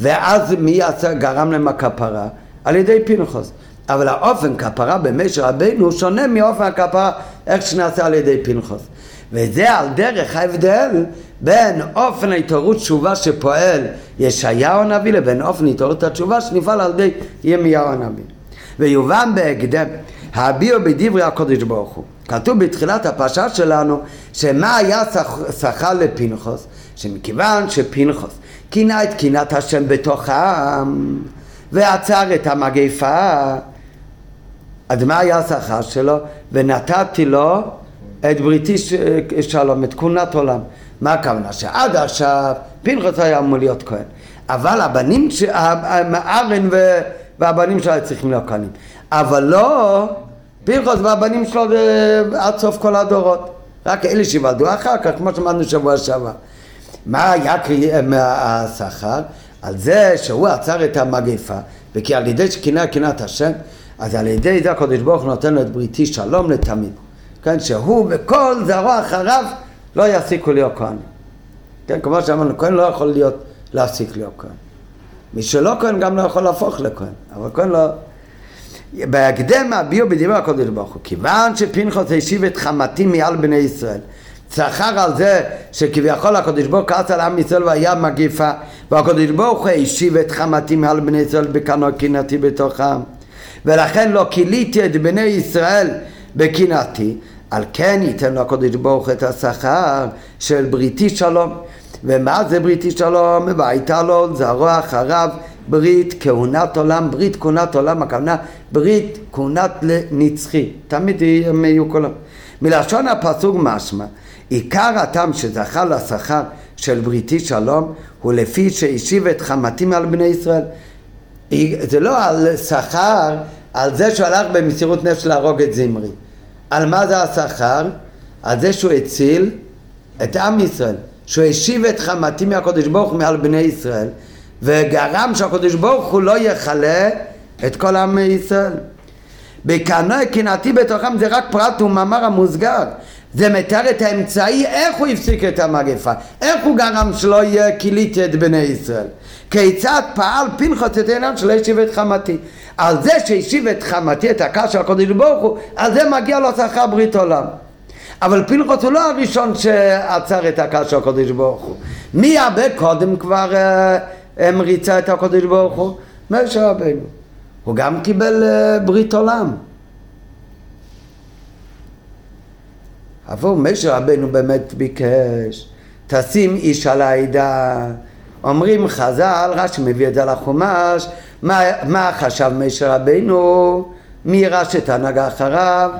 ואז מי יעשה, גרם להם הכפרה? על ידי פנחוס. אבל האופן כפרה במשה רבנו שונה מאופן הכפרה איך שנעשה על ידי פנחוס. וזה על דרך ההבדל בין אופן ההתעוררות תשובה שפועל ישעיהו הנביא לבין אופן התעוררות התשובה שנפעל על ידי ימיהו הנביא. ויובן בהקדם הביאו בדברי הקודש ברוך הוא. כתוב בתחילת הפרשה שלנו שמה היה שכר לפנחוס? שמכיוון שפנחוס כינה את קינת השם בתוך העם ועצר את המגפה אז מה היה השכר שלו? ונתתי לו את בריתי שלום, את כהונת עולם. מה הכוונה? שעד עכשיו פנחוס היה אמור להיות כהן. אבל הבנים, ארן והבנים שלו צריכים להיות כהנים. אבל לא פנחוס והבנים שלו עד סוף כל הדורות. רק אלה שיוולדו אחר כך, כמו שאמרנו שבוע שעבר. מה היה השכר? על זה שהוא עצר את המגפה, וכי על ידי שכינה קנאת השם, אז על ידי זה הקדוש ברוך הוא נותן לו את בריתי שלום לתמיד. כן, שהוא וכל זרוע אחריו לא יפסיקו להיות כהן. כן, כמו שאמרנו, כהן לא יכול להיות, להפסיק להיות כהן. מי שלא כהן גם לא יכול להפוך לכהן, אבל כהן לא... בהקדם הביאו בדברי הקודש ברוך הוא, כיוון שפנחוס השיב את חמתי מעל בני ישראל, צחר על זה שכביכול הקודש ברוך הוא כעס על עם ישראל והיה מגיפה, והקודש ברוך הוא השיב את חמתי מעל בני ישראל בקנו קינתי בתוכם, ולכן לא כיליתי את בני ישראל בקינתי, על כן ייתן לו הקודש ברוך את השכר של בריתי שלום. ומה זה בריתי שלום? והייתה לו זרוע אחריו ברית כהונת עולם, ברית כהונת עולם, הכוונה ברית כהונת לנצחי, תמיד יהיו כל... מלשון הפסוק משמע, עיקר הטעם שזכה לשכר של בריתי שלום הוא לפי שהשיב את חמתים על בני ישראל. זה לא על שכר, על זה שהוא הלך במסירות נפש להרוג את זמרי. על מה זה השכר? על זה שהוא הציל את עם ישראל, שהוא השיב את חמתי מהקדוש ברוך הוא מעל בני ישראל וגרם שהקדוש ברוך הוא לא יכלה את כל עם ישראל. בקנאי קנאתי בתוכם זה רק פרט ומאמר המוסגר זה מתאר את האמצעי איך הוא הפסיק את המגפה איך הוא גרם שלא יהיה כיליתי את בני ישראל. כיצד פעל פנחוס את העניין שלא השיב את חמתי. על זה שהשיב את חמתי את הקש של הקודש ברוך הוא על זה מגיע לו שכר ברית עולם. אבל פנחוס הוא לא הראשון שעצר את הקש של הקודש ברוך הוא. מי הרבה קודם כבר אה, מריצה את הקודש ברוך הוא? משה רבינו הוא גם קיבל אה, ברית עולם עבור משה רבנו באמת ביקש תשים איש על העדה אומרים חז"ל, רש"י מביא את זה לחומש, מה, מה חשב משה רבנו? מי יירש את ההנהגה אחריו?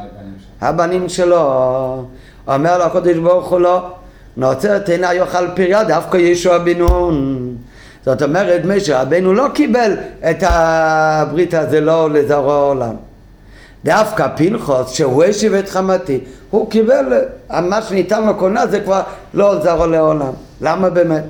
הבנים שלו. אומר לו הקדוש ברוך הוא לא, נוצרת עינה יאכל פריה דווקא ישוע בן נון. זאת אומרת, משה רבנו לא קיבל את הברית הזה לא לזרוע העולם. דווקא פנחוס, שהוא השיב את חמתי, הוא קיבל, מה שניתן לו קונה זה כבר לא זרוע לעולם. למה באמת?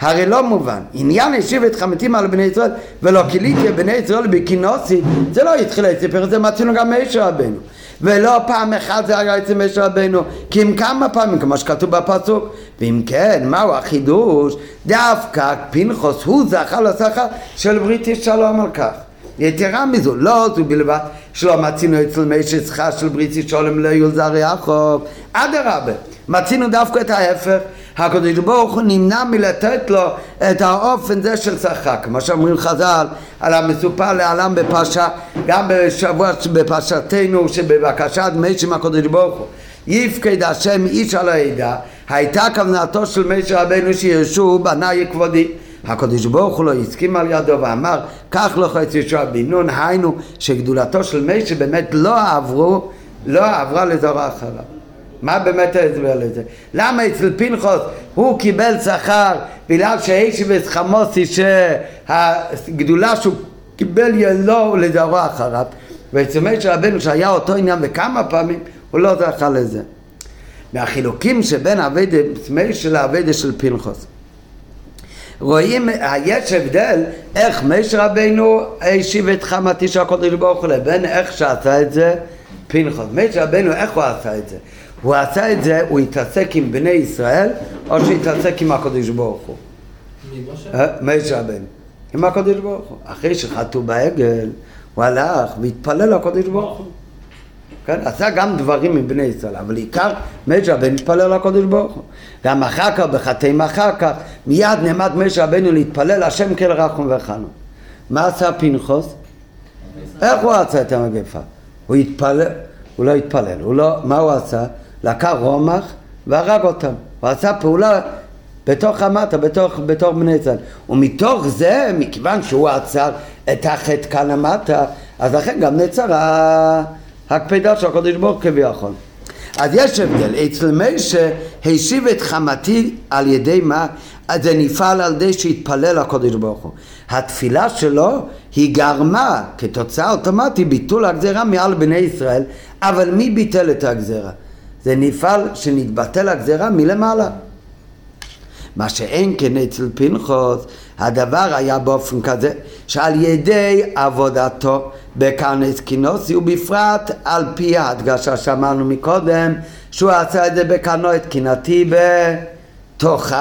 הרי לא מובן. עניין השיב את חמתים על בני ישראל ולא כיליתי בני ישראל בכינוסי זה לא התחיל לספר, זה מצאנו גם מאשר רבנו. ולא פעם אחת זה היה אצל משה רבנו, כי אם כמה פעמים, כמו שכתוב בפסוק. ואם כן, מהו החידוש? דווקא פנחוס הוא זכה לשכר של בריתי שלום על כך. יתרה מזו, לא זו בלבד שלא מצינו אצל משה שכר של בריתי שלום לא יולזר יעקב, אדרבה, מצינו דווקא את ההפך הקדוש ברוך הוא נמנע מלתת לו את האופן זה של שכר כמו שאומרים חז"ל על המסופר לעלם בפרשה גם בשבוע בפרשתנו שבבקשת משה מהקדוש ברוך הוא יפקד השם איש על העדה הייתה כוונתו של משה רבנו שישו בניי כבודי הקדוש ברוך הוא לא הסכים על ידו ואמר קח לך את ישוע בן נון היינו שגדולתו של משה באמת לא עברו לא עברה לדור אחריו. מה באמת ההסבר לזה? למה אצל פנחוס הוא קיבל שכר בגלל שהאיש חמוסי שהגדולה שהוא קיבל ילא לדרו אחריו? ואצל משה רבנו שהיה אותו עניין וכמה פעמים הוא לא זכה לזה. מהחילוקים שבין אביידה משה לאביידה של פנחוס רואים, יש הבדל איך משה רבנו השיב את חמתי של הקודש ברוך הוא לבין איך שעשה את זה פנחס. משה רבנו, איך הוא עשה את זה? הוא עשה את זה, הוא התעסק עם בני ישראל, או שהתעסק עם הקודש ברוך הוא? משה רבנו. עם הקודש ברוך הוא. אחרי שחטאו בעגל, הוא הלך והתפלל לקודש ברוך הוא. כן? עשה גם דברים מבני ישראל, אבל עיקר משה רבנו התפלל לקודש ברוך הוא. גם אחר כך, בחטאים אחר כך, מיד נעמד משה רבנו להתפלל השם כל רחום וחנו. מה עשה פנחוס? איך הוא עשה את המגפה? הוא התפלל, הוא לא התפלל, הוא לא, מה הוא עשה? לקח רומח והרג אותם. הוא עשה פעולה בתוך המטה, בתוך, בתוך בני ישראל. ומתוך זה, מכיוון שהוא עצר את החטא כאן המטה, אז לכן גם נעצר ההקפדה של הקדוש ברוך כביכול. אז יש הבדל, אצל משה השיב את חמתי על ידי מה? אז זה נפעל על ידי שהתפלל לקדוש ברוך הוא. התפילה שלו היא גרמה כתוצאה אוטומטית ביטול הגזירה מעל בני ישראל, אבל מי ביטל את הגזירה? זה נפעל שנתבטל הגזירה מלמעלה. מה שאין כן אצל פנחוס, הדבר היה באופן כזה שעל ידי עבודתו בקרנס קינוסי ובפרט על פי ההדגשה שאמרנו מקודם שהוא עשה את זה בקרנו את קינתי בתוכם,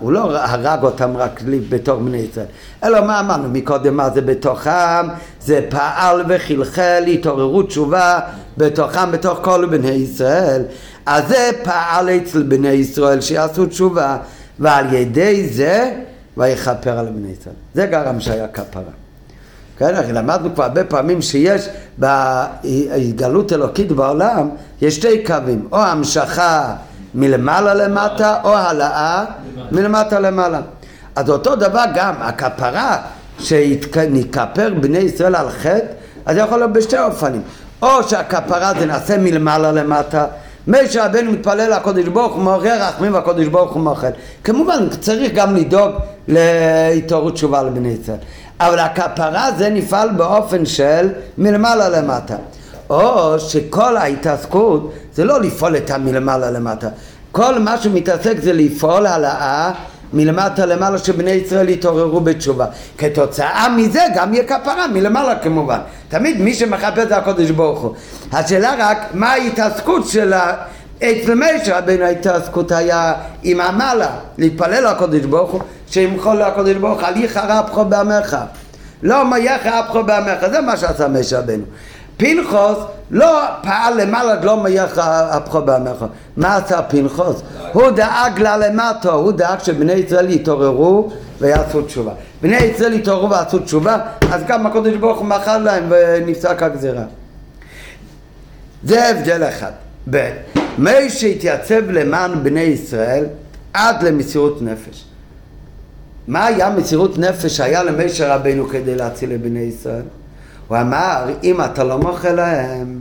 הוא לא הרג אותם רק בתור בני ישראל, אלא מה אמרנו מקודם מה זה בתוכם, זה פעל וחלחל התעוררות תשובה בתוכם בתוך כל בני ישראל, אז זה פעל אצל בני ישראל שיעשו תשובה ועל ידי זה ויכפר על בני ישראל. זה גרם שהיה כפרה. כן, הרי למדנו כבר הרבה פעמים שיש בהתגלות אלוקית בעולם, יש שתי קווים, או המשכה מלמעלה למטה, או העלאה מלמטה למעלה. אז אותו דבר גם, הכפרה שנכפר בני ישראל על חטא, אז זה יכול להיות בשתי אופנים. או שהכפרה זה נעשה מלמעלה למטה, משה רבנו מתפלל לקודש ברוך הוא מעורר רחמים והקודש ברוך הוא מוחל. כמובן צריך גם לדאוג להתעוררות תשובה לבני ישראל. אבל הכפרה זה נפעל באופן של מלמעלה למטה. או שכל ההתעסקות זה לא לפעול את המלמעלה למטה. כל מה שמתעסק זה לפעול העלאה מלמטה למעלה שבני ישראל יתעוררו בתשובה. כתוצאה מזה גם יהיה כפרה מלמעלה כמובן. תמיד מי שמחפש זה הקודש ברוך הוא. השאלה רק מה ההתעסקות של ה... אצל משה רבינו ההתעסקות היה עם המעלה, להתפלל לקודש ברוך הוא, שימחול לקודש ברוך הוא, הליך הרבחו בעמך. לא מייך רבחו בעמך, זה מה שעשה משה רבינו. פנחוס לא פעל למעלה, לא מייך רבחו בעמך. מה עשה פנחוס? הוא דאג לה למטו, הוא דאג שבני ישראל יתעוררו ויעשו תשובה. בני ישראל יתעוררו ויעשו תשובה, אז גם הקודש ברוך הוא מחל להם ונפסק הגזירה. זה הבדל אחד. ב' מי שהתייצב למען בני ישראל עד למסירות נפש. מה היה מסירות נפש שהיה למשה רבנו כדי להציל את בני ישראל? הוא אמר, אם אתה לא מוחה להם,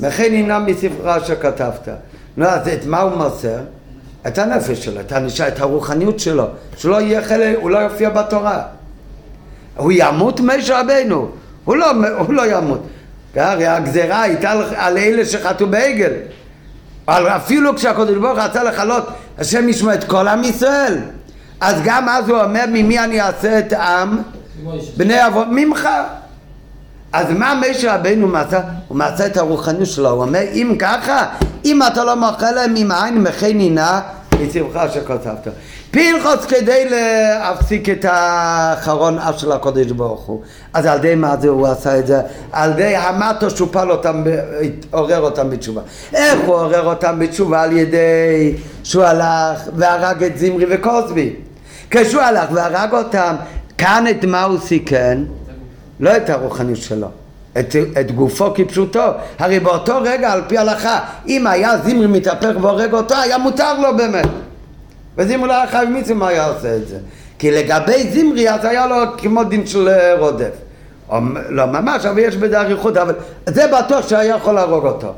וכן ינם מספרה שכתבת. נו, אז את מה הוא מוסר? את הנפש שלו, את הנשאר, את הרוחניות שלו, שלא יהיה חלק, הוא לא יופיע בתורה. הוא ימות משה רבנו, הוא לא, הוא לא ימות. הרי הגזרה הייתה על אלה שחטאו בעגל. אבל אפילו כשהקדוש ברוך רצה לכלות, השם ישמע את כל עם ישראל. אז גם אז הוא אומר, ממי אני אעשה את העם? בני אבות, ממך. אז מה משה רבנו מצא? הוא מצא את הרוחניות שלו, הוא אומר, אם ככה, אם אתה לא מוכר להם ממעין מחי נינה, מצבך אשר כתבת. פנחוס כדי להפסיק את האחרון אף של הקודש ברוך הוא. אז על ידי מה זה הוא עשה את זה? על ידי המטו שהוא פעל אותם, עורר אותם בתשובה. איך הוא עורר אותם בתשובה? על ידי שהוא הלך והרג את זמרי וקוסבי. כשהוא הלך והרג אותם, כאן את מה הוא סיכן? לא את הרוחניות שלו. את, את גופו כפשוטו. הרי באותו רגע, על פי הלכה, אם היה זמרי מתהפך והורג אותו, היה מותר לו באמת. וזמרי לא היה חייב מצווה מה היה עושה את זה. כי לגבי זמרי אז היה לו כמו דין של רודף. או, לא ממש, אבל יש בזה אריכות, אבל זה בטוח שהיה יכול להרוג אותו.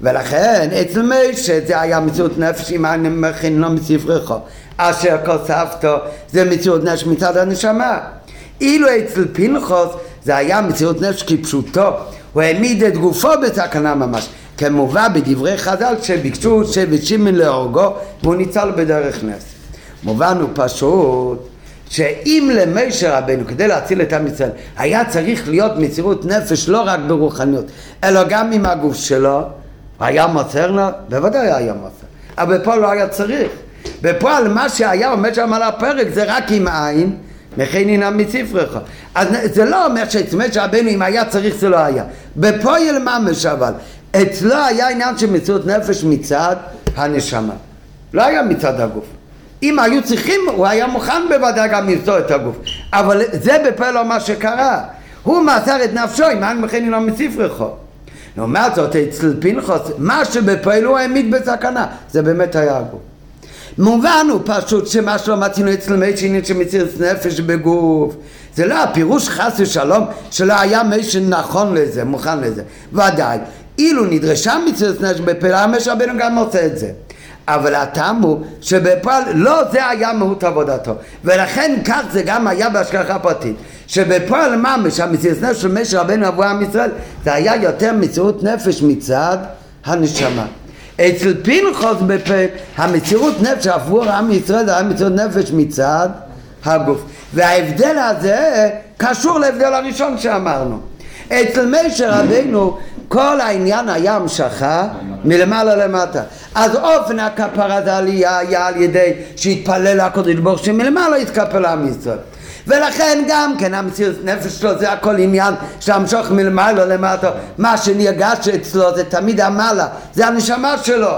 ולכן אצל משה זה היה מציאות נפש אם אני מכין לו מספרך אשר כוספתו זה מציאות נפש מצד הנשמה. אילו אצל פנחוס זה היה מציאות נפש כפשוטו הוא העמיד את גופו בסכנה ממש כמובא בדברי חז"ל שביקשו שבט שמעון להורגו והוא ניצל בדרך נס. מובן הוא פשוט שאם למשה רבנו כדי להציל את עם ישראל היה צריך להיות מסירות נפש לא רק ברוחניות אלא גם עם הגוף שלו היה מוסר לו? בוודאי היה מוסר. אבל בפועל לא היה צריך בפועל מה שהיה עומד שם על הפרק זה רק עם עין מכן הנה מספרך אז זה לא אומר שאצל משה רבנו אם היה צריך זה לא היה בפועל ממש אבל אצלו היה עניין של מציאות נפש מצד הנשמה לא היה מצד הגוף אם היו צריכים, הוא היה מוכן בוודאי גם למסור את הגוף. אבל זה בפה לא מה שקרה. הוא מסר את נפשו, אם אין מכן לא מספרכו. לעומת זאת, אצל פנחוס, מה שבפועל הוא העמיד בסכנה, זה באמת היה הגוף. מובן הוא פשוט שמה שלא מתאים אצל מי שעניין שמציץ נפש בגוף. זה לא הפירוש חס ושלום שלא היה מי שנכון לזה, מוכן לזה. ודאי, אילו נדרשה מציץ נפש בפעילה, משה רבנו גם עושה את זה. אבל הטעם הוא שבפועל לא זה היה מהות עבודתו ולכן כך זה גם היה בהשגחה פרטית שבפועל ממש המציאות נפש של משה רבנו עבור עם ישראל זה היה יותר מציאות נפש מצד הנשמה אצל פנחוס בפה המציאות נפש עבור עם ישראל זה היה מציאות נפש מצד הגוף וההבדל הזה קשור להבדל הראשון שאמרנו אצל משה רבנו כל העניין היה המשכה מלמעלה למטה. אז אופן הכפרה זה עלייה היה על ידי שהתפלל הקודש ברוך שמלמעלה התקפל עם ישראל. ולכן גם כן המציאות נפש שלו זה הכל עניין שהמשוך מלמעלה למטה. מה שנרגש אצלו זה תמיד המעלה זה הנשמה שלו.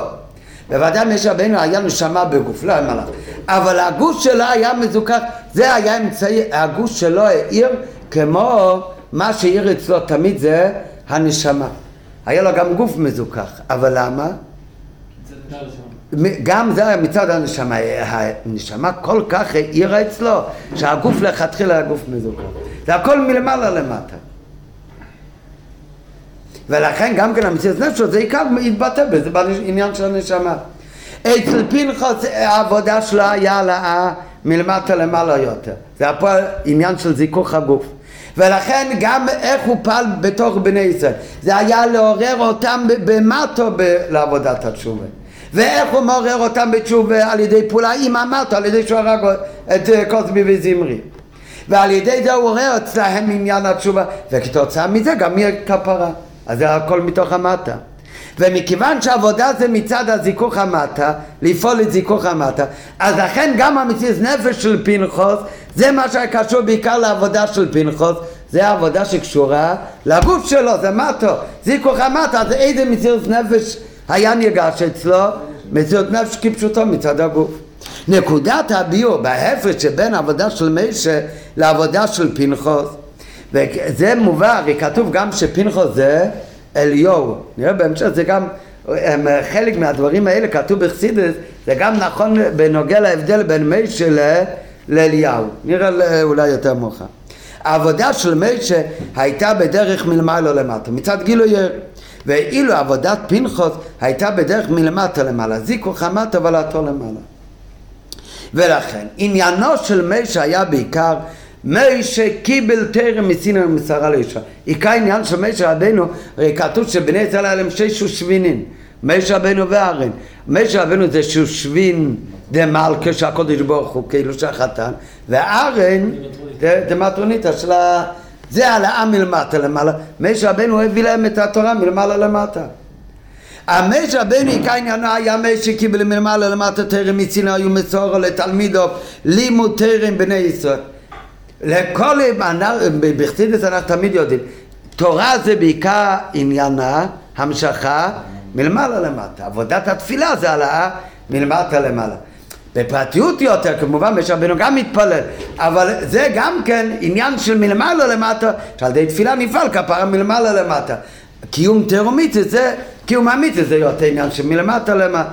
בוודאי משה רבנו היה נשמה בגוף, לא היה אבל הגוש שלו היה מזוכח זה היה אמצעי, הגוש שלו העיר כמו מה שהעיר אצלו תמיד זה הנשמה. היה לו גם גוף מזוכח, אבל למה? גם זה היה מצד הנשמה, הנשמה כל כך העירה אצלו שהגוף לכתחילה היה גוף מזוכח, זה הכל מלמעלה למטה. ולכן גם כן המציאות נפש זה עיקר התבטא בזה בעניין של הנשמה. אצל פנחוס העבודה שלו היה העלאה מלמטה למעלה יותר. זה הפועל עניין של זיכוך הגוף. ולכן גם איך הוא פעל בתוך בני ישראל. זה היה לעורר אותם במטו לעבודת התשובה ואיך הוא מעורר אותם בתשובה? על ידי פעולה עם המטו על ידי שהוא הרג את קוסבי וזמרי. ועל ידי זה הוא עורר אצלהם עניין התשובה וכתוצאה מזה גם יהיה כפרה. אז זה הכל מתוך המטה. ומכיוון שעבודה זה מצד הזיכוך המטה, לפעול את זיכוך המטה, אז לכן גם המציאות נפש של פנחוס, זה מה שקשור בעיקר לעבודה של פנחוס, זה העבודה שקשורה לגוף שלו, זה מטו, זיכוך המטה, אז איזה מציאות נפש היה נרגש אצלו? מציאות נפש כפשוטו מצד הגוף. נקודת הביור בהפרש שבין העבודה של מישה לעבודה של פנחוס וזה מובא, כתוב גם שפנחוס זה אליהו. נראה בהמשך זה גם, הם, חלק מהדברים האלה כתוב בחסידס, זה גם נכון בנוגע להבדל בין מישה לאליהו. נראה אולי יותר מאוחר. העבודה של מישה הייתה בדרך מלמעלה למטה, מצד גילוי ואילו עבודת פנחוס הייתה בדרך מלמטה למעלה, זיכוך המטה ולעתו למעלה. ולכן עניינו של מישה היה בעיקר משה קיבל טרם מסיני ומסרה לאישה. עיקר עניין של משה רבנו, הרי כתוב שבני ישראל היה להם שש שושבינים, משה רבנו וארן. משה רבנו זה שושבין דמלכה שהקודש ברוך הוא כאילו שהחתן, וארן זה מטרוניתא של ה... זה העלאה מלמטה למעלה. משה רבנו הביא להם את התורה מלמעלה למטה. המשה רבנו עיקר עניינו היה משה קיבל מלמעלה למטה טרם מציני היו מצורו לתלמידו לימוד טרם בני ישראל. לכל, בחסידס אנחנו תמיד יודעים, תורה זה בעיקר עניינה, המשכה, מלמעלה למטה. עבודת התפילה זה העלאה מלמטה למעלה. בפרטיות יותר, כמובן, משה רבנו גם מתפלל, אבל זה גם כן עניין של מלמעלה למטה, שעל ידי תפילה נפעל כפרה מלמעלה למטה. קיום תרומית זה, קיום אמיתי זה יותר עניין של מלמטה למטה.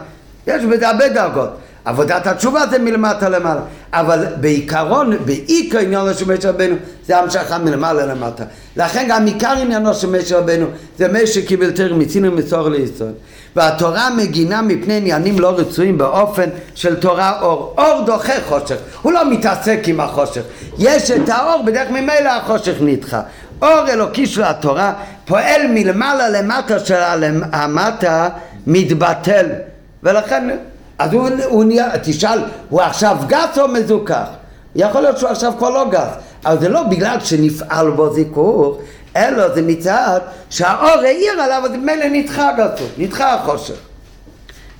יש בזה הרבה דרגות. עבודת התשובה זה מלמטה למעלה, אבל בעיקרון, בעיקר עניינו של משה רבנו זה המשכה מלמעלה למטה. לכן גם עיקר עניינו של משה רבנו זה משה קיבל תר מצינו מצור לישראל. והתורה מגינה מפני עניינים לא רצויים באופן של תורה אור. אור דוחה חושך, הוא לא מתעסק עם החושך. יש את האור, בדרך ממילא החושך נדחה. אור אלוקי של התורה פועל מלמעלה למטה של המטה מתבטל. ולכן אז הוא, הוא נהיה, תשאל, הוא עכשיו גס או מזוכח? יכול להיות שהוא עכשיו כבר לא גס, אבל זה לא בגלל שנפעל בו זיכוך, אלא זה מצד שהאור העיר עליו, אז ממילא נדחה גסות, נדחה החושך.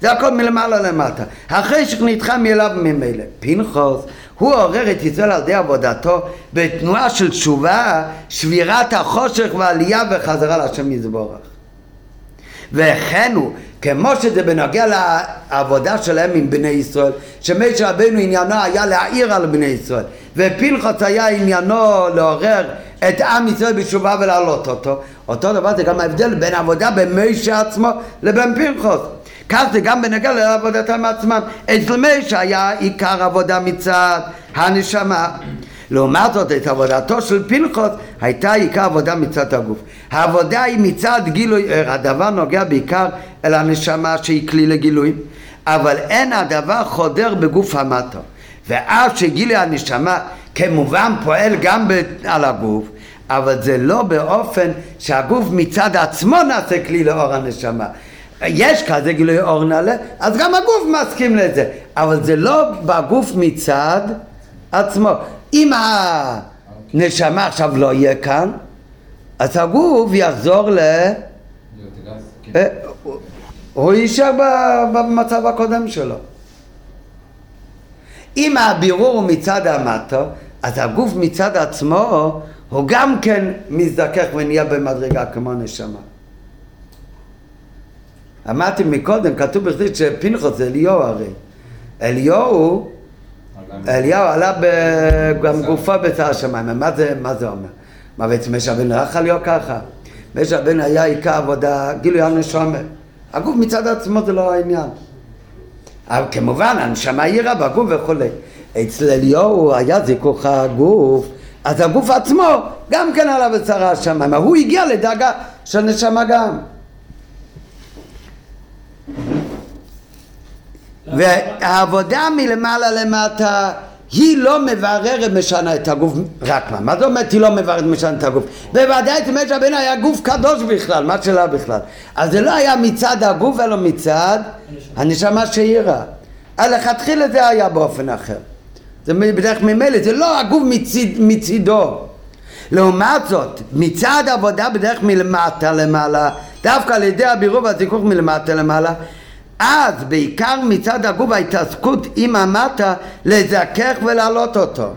זה הכל מלמעלה למטה. החשך נדחה מאליו ממילא. פנחוס, הוא עורר את ישראל על ידי עבודתו בתנועה של תשובה, שבירת החושך ועלייה וחזרה להשם יזבורך. וכן הוא, כמו שזה בנוגע לעבודה שלהם עם בני ישראל, שמשה רבנו עניינו היה להעיר על בני ישראל, ופנחוס היה עניינו לעורר את עם ישראל בתשובה ולהעלות אותו, אותו דבר זה גם ההבדל בין עבודה במשה עצמו לבין פנחוס. כך זה גם בנגע לעבודתם עצמם. אצל משה היה עיקר עבודה מצד הנשמה. לעומת זאת, את עבודתו של פנחוס הייתה עיקר עבודה מצד הגוף. העבודה היא מצד גילוי ער, הדבר נוגע בעיקר אל הנשמה שהיא כלי לגילוי, אבל אין הדבר חודר בגוף המטו. ואף שגילוי הנשמה כמובן פועל גם על הגוף, אבל זה לא באופן שהגוף מצד עצמו נעשה כלי לאור הנשמה. יש כזה גילוי אור נעלה, אז גם הגוף מסכים לזה, אבל זה לא בגוף מצד עצמו. אם הנשמה עכשיו לא יהיה כאן, אז הגוף יחזור ל... אה, הוא יישאר במצב הקודם שלו. אם הבירור הוא מצד המטו, אז הגוף מצד עצמו הוא גם כן מזדכך ונהיה במדרגה כמו נשמה. אמרתי מקודם, כתוב בכדי שפנחוס זה אליהו הרי. אליהו, אליהו עלה גם גופו בצער השמיים. מה זה, מה זה אומר? מה בעצם משה רבנו לא יכול להיות ככה? משה רבנו היה עיקר עבודה, גילוי הנשמה. הגוף מצד עצמו זה לא העניין. אבל כמובן, הנשמה עירה בגוף וכולי. אצל אליהו היה זיכוך הגוף, אז הגוף עצמו גם כן עלה בצער השמיים. הוא הגיע לדאגה של נשמה גם. והעבודה מלמעלה למטה היא לא מבררת משנה את הגוף, רק מה? מה זאת אומרת היא לא מבררת משנה את הגוף? בוודאי משה רבנו היה גוף קדוש בכלל, מה שלה בכלל? אז זה לא היה מצד הגוף אלא מצד הנשמה שהעירה. לכתחילה זה היה באופן אחר. זה בדרך ממילא, זה לא הגוף מצד, מצידו. לעומת זאת, מצד עבודה בדרך מלמטה למעלה, דווקא על ידי הבירור והזיכוך מלמטה למעלה, אז בעיקר מצד הגוף ההתעסקות עם המטה לזכך ולהעלות אותו.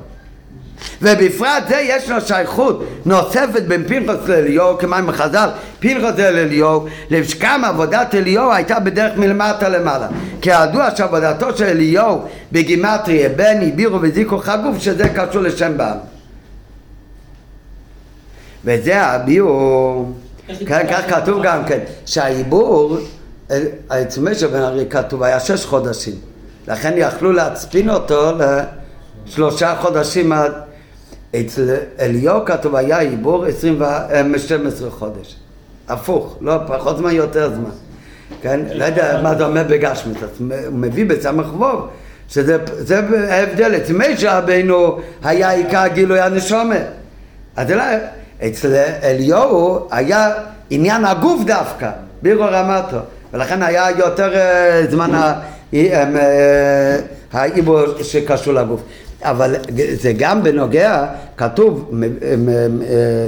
ובפרט זה יש לו שייכות נוספת בין פנחוס לאליהו, כמים חז"ל, פנחוס לאליהו, לשכם עבודת אליהו הייתה בדרך מלמטה למעלה. כי ידוע שעבודתו של אליהו בגימטריה בין הבירו וזיכוך הגוף שזה קשור לשם בעם. וזה הביאור, כן, כך כתוב גם כן, שהעיבור אצל משה בן ארי כתוב היה שש חודשים, לכן יכלו להצפין אותו לשלושה חודשים עד... אצל אליהו כתוב היה עיבור עשרים ושתים עשרה חודש, הפוך, לא פחות זמן, יותר זמן, כן? לא יודע מה זה אומר בגשמית, הוא מביא בסמך ווב שזה ההבדל, אצל משה רבינו היה עיקר גילוי הנשומת, אז אצל אליהו היה עניין הגוף דווקא, בירו רמתו ולכן היה יותר אה, זמן אה, העיבור שקשור לגוף. אבל זה גם בנוגע, כתוב,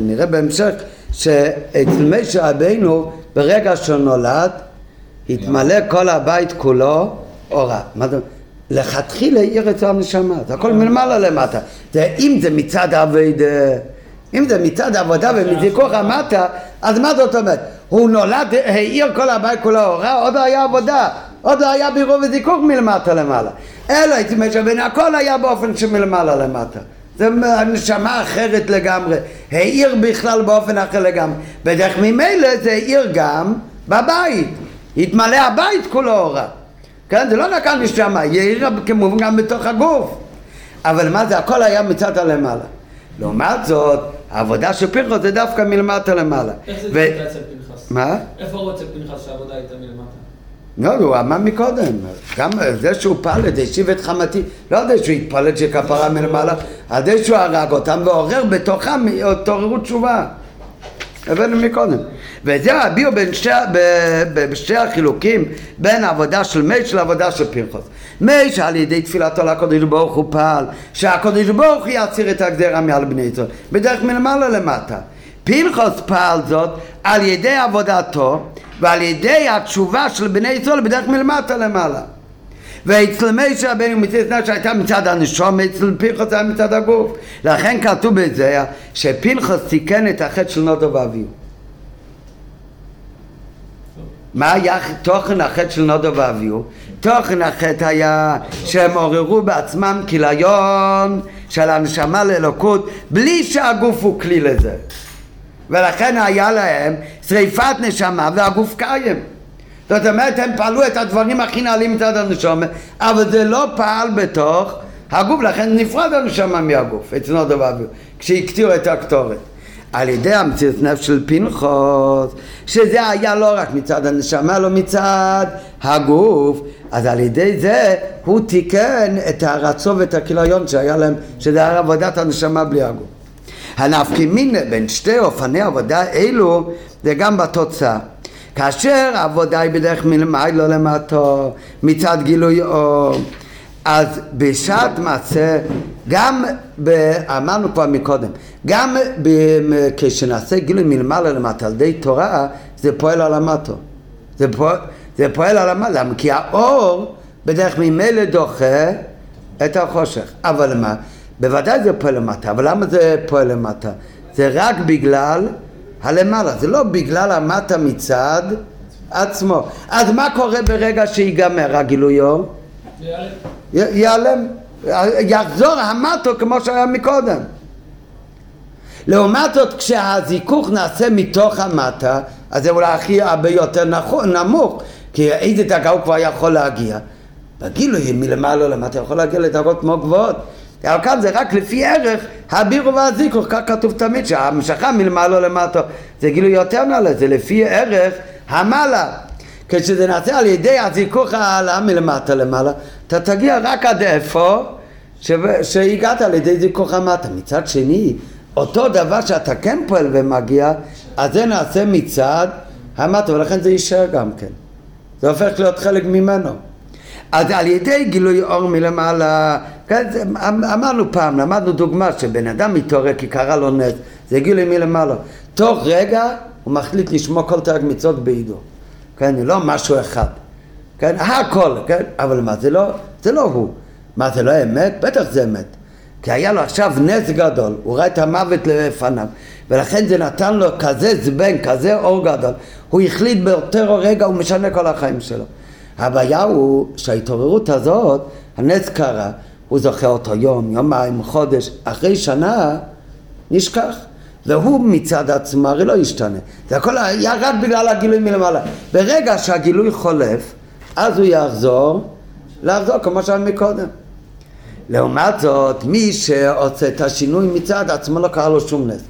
נראה בהמשך, שאצל משה רבינו ברגע שהוא נולד התמלא כל הבית כולו אורה. מה זה? לכתחילה עיר אצל הנשמה, זה הכל מלמעלה למטה. זה, אם זה מצד עבודה ומזיכוך המטה, אז מה זאת אומרת? הוא נולד, העיר כל הבית כולו אורה, עוד לא היה עבודה, עוד לא היה בירור וזיכוך מלמטה למעלה. אלא הייתי משווה, הכל היה באופן שמלמעלה למטה. זה נשמה אחרת לגמרי. העיר בכלל באופן אחר לגמרי. בדרך ממילא זה העיר גם בבית. התמלא הבית כולו אורה. כן? זה לא רק הנשמה, היא העירה כמובן גם בתוך הגוף. אבל מה זה? הכל היה מצד הלמעלה. לעומת זאת, העבודה של פנחס זה דווקא מלמטה למעלה. איך זה ו... פנחס? מה? איפה אצל פנחס שהעבודה הייתה מלמטה? לא, הוא אמר מקודם, גם זה שהוא פלט, השיב את חמתי, לא יודע שהוא התפלט שכפרה מלמעלה, על זה שהוא הרג אותם ועורר בתוכם התעוררות תשובה. הבאנו מקודם. וזה הביאו בין שתי, בשתי החילוקים בין העבודה של מייש לעבודה של פרחוס. מייש על ידי תפילתו לקודש ברוך הוא פעל שהקודש ברוך הוא יציר את הגדרה מעל בני ישראל בדרך מלמעלה למטה. פנחוס פעל זאת על ידי עבודתו ועל ידי התשובה של בני ישראל בדרך מלמטה למעלה. ואצל משה רבנו מצד נפש שהייתה מצד הנשום, אצל פנחוס היה מצד הגוף. לכן כתוב בזה שפנחוס תיקן את החטא של נודו ואביו. מה היה תוכן החטא של נודו ואביו? תוכן החטא היה שהם עוררו בעצמם כיליון של הנשמה לאלוקות בלי שהגוף הוא כלי לזה. ולכן היה להם שריפת נשמה והגוף קיים. זאת אומרת, הם פעלו את הדברים הכי נעלים מצד הנשמה, אבל זה לא פעל בתוך הגוף, לכן נפרד הנשמה מהגוף, אצלנו דבר, כשהקטירו את הקטורת. על ידי המציאות נפש של פנחוס, שזה היה לא רק מצד הנשמה, אלא מצד הגוף, אז על ידי זה הוא תיקן את הרצון ואת הכיליון שהיה להם, שזה היה עבודת הנשמה בלי הגוף. הנפקי מינה בין שתי אופני עבודה אלו זה גם בתוצאה. כאשר העבודה היא בדרך מלמעלה למטו, מצד גילוי אור, אז בשעת מעשה, גם, ב, אמרנו כבר מקודם, גם ב, כשנעשה גילוי מלמעלה למטה על ידי תורה, זה פועל על המטו. זה פועל, זה פועל על המטו, למה? כי האור בדרך ממילא דוחה את החושך. אבל מה? בוודאי זה פועל למטה, אבל למה זה פועל למטה? זה רק בגלל הלמעלה, זה לא בגלל המטה מצד עצמו. אז מה קורה ברגע שיגמר הגילוי אור? ייעלם. יחזור המטו כמו שהיה מקודם. לעומת זאת כשהזיכוך נעשה מתוך המטה אז זה אולי הכי הרבה יותר נמוך כי איזה דרגה הוא כבר יכול להגיע בגילוי מלמעלה למטה יכול להגיע לדרגות כמו גבוהות אבל כאן זה רק לפי ערך הבירו והזיכוך, כך כתוב תמיד שהמשכה מלמעלה למטה. זה גילוי יותר נעלה, זה לפי ערך המעלה. כשזה נעשה על ידי הזיכוך העלה מלמטה למעלה אתה תגיע רק עד איפה שהגעת על ידי זיכוך המטה. מצד שני אותו דבר שאתה כן פועל ומגיע אז זה נעשה מצד המטה ולכן זה יישאר גם כן. זה הופך להיות חלק ממנו אז על ידי גילוי אור מלמעלה, כן, אמ, אמרנו פעם, למדנו דוגמה שבן אדם מתעורר כי קרה לו נס, זה גילוי מלמעלה. תוך רגע הוא מחליט לשמוע כל תרג מצוות בעידו. כן, לא משהו אחד. כן, הכל, כן, אבל מה, זה לא, זה לא הוא. מה, זה לא אמת? בטח זה אמת. כי היה לו עכשיו נס גדול, הוא ראה את המוות לפניו, ולכן זה נתן לו כזה זבנג, כזה אור גדול. הוא החליט באותו רגע, הוא משנה כל החיים שלו. הבעיה הוא שההתעוררות הזאת, הנס קרה, הוא זוכר אותו יום, יומיים, חודש, אחרי שנה נשכח. והוא מצד עצמו הרי לא ישתנה. זה הכל היה רק בגלל הגילוי מלמעלה. ברגע שהגילוי חולף, אז הוא יחזור, לחזור כמו שהיה מקודם. לעומת זאת, מי שעושה את השינוי מצד עצמו לא קרה לו שום נס.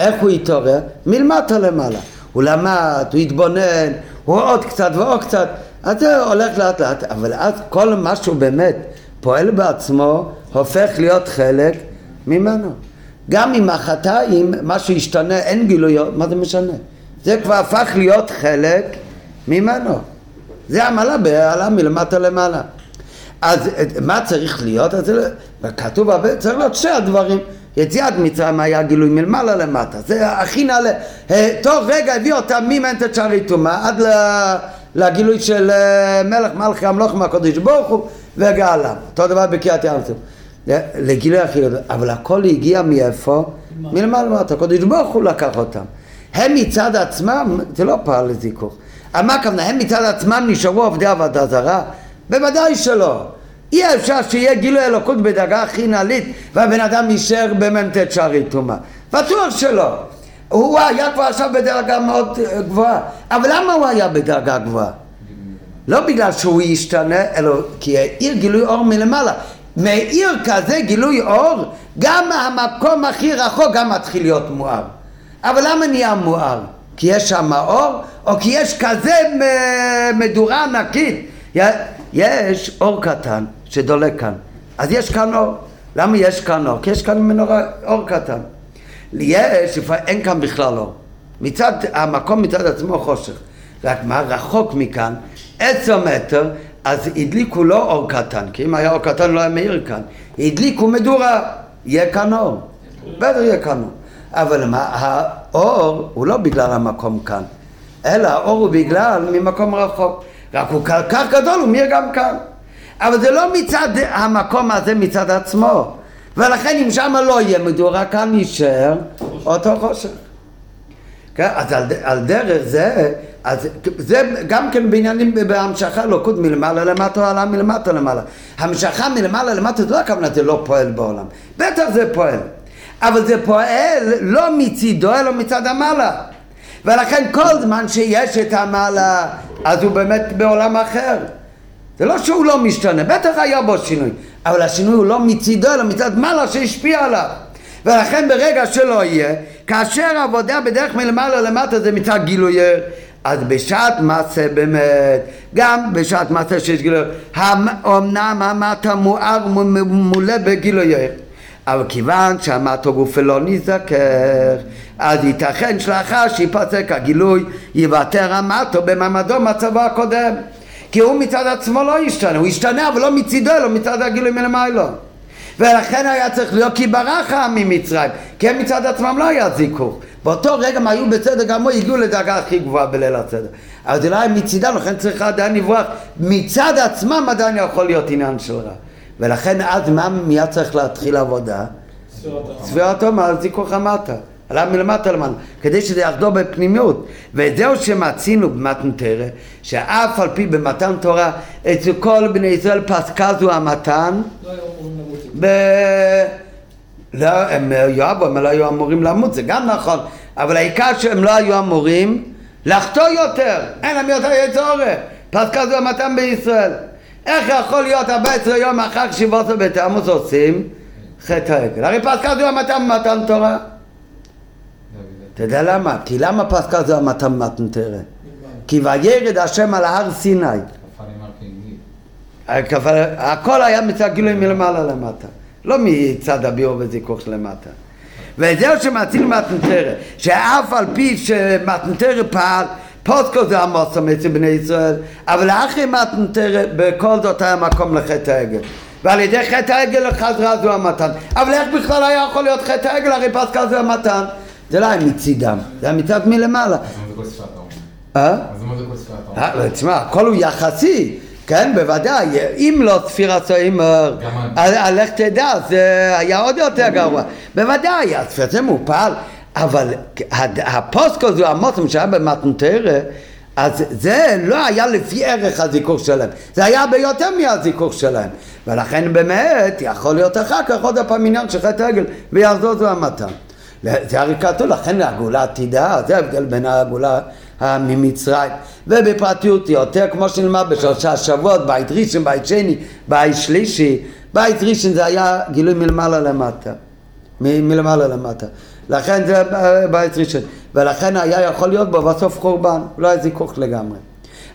איך הוא התעורר? מלמטה למעלה. הוא למד, הוא התבונן, הוא עוד קצת ועוד קצת. אז זה הולך לאט לאט, אבל אז כל מה שהוא באמת פועל בעצמו, הופך להיות חלק ממנו. גם אם החטאים, משהו ישתנה, אין גילויות, מה זה משנה? זה כבר הפך להיות חלק ממנו. זה המעלה בעלה מלמטה למעלה. אז מה צריך להיות? אז כתוב הרבה, צריך להיות שני הדברים. יציאת מצרים היה גילוי מלמעלה למטה, זה הכי נעלה. אה, תוך רגע הביא אותם ממנטת שערי טומאה עד. לגילוי של אה, מלך מלכי המלוך מהקודש ברוך הוא וגאלה. אותו דבר בקריאת ים סוף. לגילוי החיות, אבל הכל הגיע מאיפה? מלמעלה למטה, הקודש ברוך הוא לקח אותם. הם מצד עצמם, זה לא פעל לזיכוך. אבל מה הכוונה? הם מצד עצמם נשארו עובדי עבודה זרה? בוודאי שלא. אי אפשר שיהיה גילוי אלוקות בדרגה הכי נעלית והבן אדם יישאר במ"ט שערי טומאה. בטוח שלא. הוא היה כבר עכשיו בדרגה מאוד אה, גבוהה. אבל למה הוא היה בדרגה גבוהה? לא בגלל שהוא ישתנה, אלא כי העיר גילוי אור מלמעלה. מעיר כזה גילוי אור, גם המקום הכי רחוק גם מתחיל להיות מואר. אבל למה נהיה מואר? כי יש שם אור, או כי יש כזה מדורה ענקית? יש אור קטן שדולק כאן, אז יש כאן אור. למה יש כאן אור? כי יש כאן מנורה, אור קטן. יש, אין כאן בכלל אור. מצד, המקום מצד עצמו חושך. רק מה, רחוק מכאן, עשר מטר, אז הדליקו לא אור קטן, כי אם היה אור קטן לא היה מאיר כאן. הדליקו מדורה, יהיה כאן אור. בטח יהיה כאן אור. אבל מה, האור הוא לא בגלל המקום כאן, אלא האור הוא בגלל ממקום רחוק. רק הוא כל כך גדול, הוא מאיר גם כאן. אבל זה לא מצד המקום הזה מצד עצמו. ולכן אם שם לא יהיה מדורה, כאן יישאר אותו חושך. כן? אז על, על דרך זה, אז זה גם כן בעניינים בהמשכה אלוקות מלמעלה למטה עלה מלמטה למעלה. המשכה מלמעלה למטה זה לא הכוונה זה לא פועל בעולם. בטח זה פועל. אבל זה פועל לא מצידו אלא מצד המעלה. ולכן כל זמן שיש את המעלה אז הוא באמת בעולם אחר. זה לא שהוא לא משתנה, בטח היה בו שינוי, אבל השינוי הוא לא מצידו אלא מצד מעלה שהשפיע עליו. ולכן ברגע שלא יהיה, כאשר העבודה בדרך מלמעלה למטה זה מצד גילוי אז בשעת מעשה באמת, גם בשעת מעשה שיש גילוי אמנם המטה מואר וממולא בגילוי אבל כיוון שהמטו גופה לא נזכר, אז ייתכן שלאחר שיפסק הגילוי, יוותר המטו במעמדו מצבו הקודם. כי הוא מצד עצמו לא ישתנה, הוא ישתנה אבל לא מצידו, אלא מצד הגילוי מלמיילו. ולכן היה צריך להיות כי ברח העם ממצרים, כי הם מצד עצמם לא היה זיכוך. באותו רגע הם היו בסדר גמור, הגיעו לדרגה הכי גבוהה בליל הסדר. אבל זה לא היה מצידם, לכן צריך עדיין לברוח. מצד עצמם עדיין יכול להיות עניין של רע. ולכן אז מה מיד צריך להתחיל עבודה? ספירת עומר, זיכוך המטה. עליו מלמטה למעלה, כדי שזה יחדור בפנימיות. וזהו שמצינו במתנתרא, שאף על פי במתן תורה, אצל כל בני ישראל פסקה זו המתן. לא היו אמורים למות. ב... לא, הם יואבו, הם לא היו אמורים למות, זה גם נכון, אבל העיקר שהם לא היו אמורים לחטוא יותר, אין להם יותר יצורת. פסקה זו המתן בישראל. איך יכול להיות 14 יום אחר שבעות בתמוז עושים חטא העגל? הרי פסקה זו המתן במתן תורה. אתה יודע למה? כי למה פסקה זו תורה? כי וירד השם על הר סיני. הכל היה מצד גילוי מלמעלה למטה, לא מצד הביאור וזיכוך למטה. וזהו שמצינו מתנתרא, שאף על פי שמתנתרא פעל פוסקו זה המוסם אצל בני ישראל, אבל אחרי מתנתרא בכל זאת היה מקום לחטא העגל. ועל ידי חטא העגל חזרה זו המתן. אבל איך בכלל היה יכול להיות חטא העגל? הרי פסקה זה המתן. זה לא היה מצידם, זה היה מצד מלמעלה. אה? אה? תשמע, הכל הוא יחסי. כן, בוודאי, אם לא ספירה סוימר, לך תדע, זה היה עוד יותר גרוע. בוודאי, הספירה זה מופל. אבל הפוסקו זו המוסם שהיה במתנתרא, אז זה לא היה לפי ערך הזיכוך שלהם, זה היה ביותר מהזיכוך שלהם. ולכן באמת יכול להיות אחר כך עוד פעם עניין של חטא עגל ויחזור זו המתן. זה הרי כתוב, לכן הגאולה עתידה, זה ההבדל בין הגאולה ממצרים. ובפרטיות יותר, כמו שנלמד בשלושה שבועות, בית ראשון, בית שני, בית שלישי, בית ראשון זה היה גילוי מלמעלה למטה, מלמעלה למטה. לכן זה בית ראשון. ולכן היה יכול להיות בו בסוף חורבן, לא היה זיכוך לגמרי.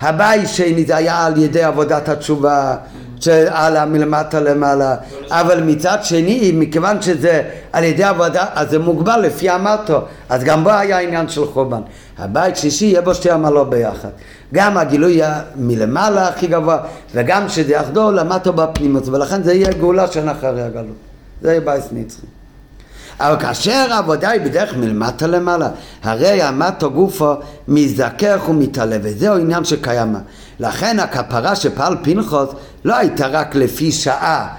הבית שני זה היה על ידי עבודת התשובה, שעלה מלמטה למעלה, אבל מצד שני, מכיוון שזה על ידי עבודה, אז זה מוגבל לפי המטו, אז גם בו היה עניין של חורבן. הבית שלישי יהיה בו שתי עמלות ביחד. גם הגילוי מלמעלה הכי גבוה, וגם שזה יחדור למטו בפנימוס, ולכן זה יהיה גאולה של אחרי הגלות. זה יהיה בית נצחי. אבל כאשר העבודה היא בדרך מלמטה למעלה, הרי המטו גופו מזדכך ומתעלה, וזהו עניין שקיימה. לכן הכפרה שפעל פנחוס לא הייתה רק לפי שעה,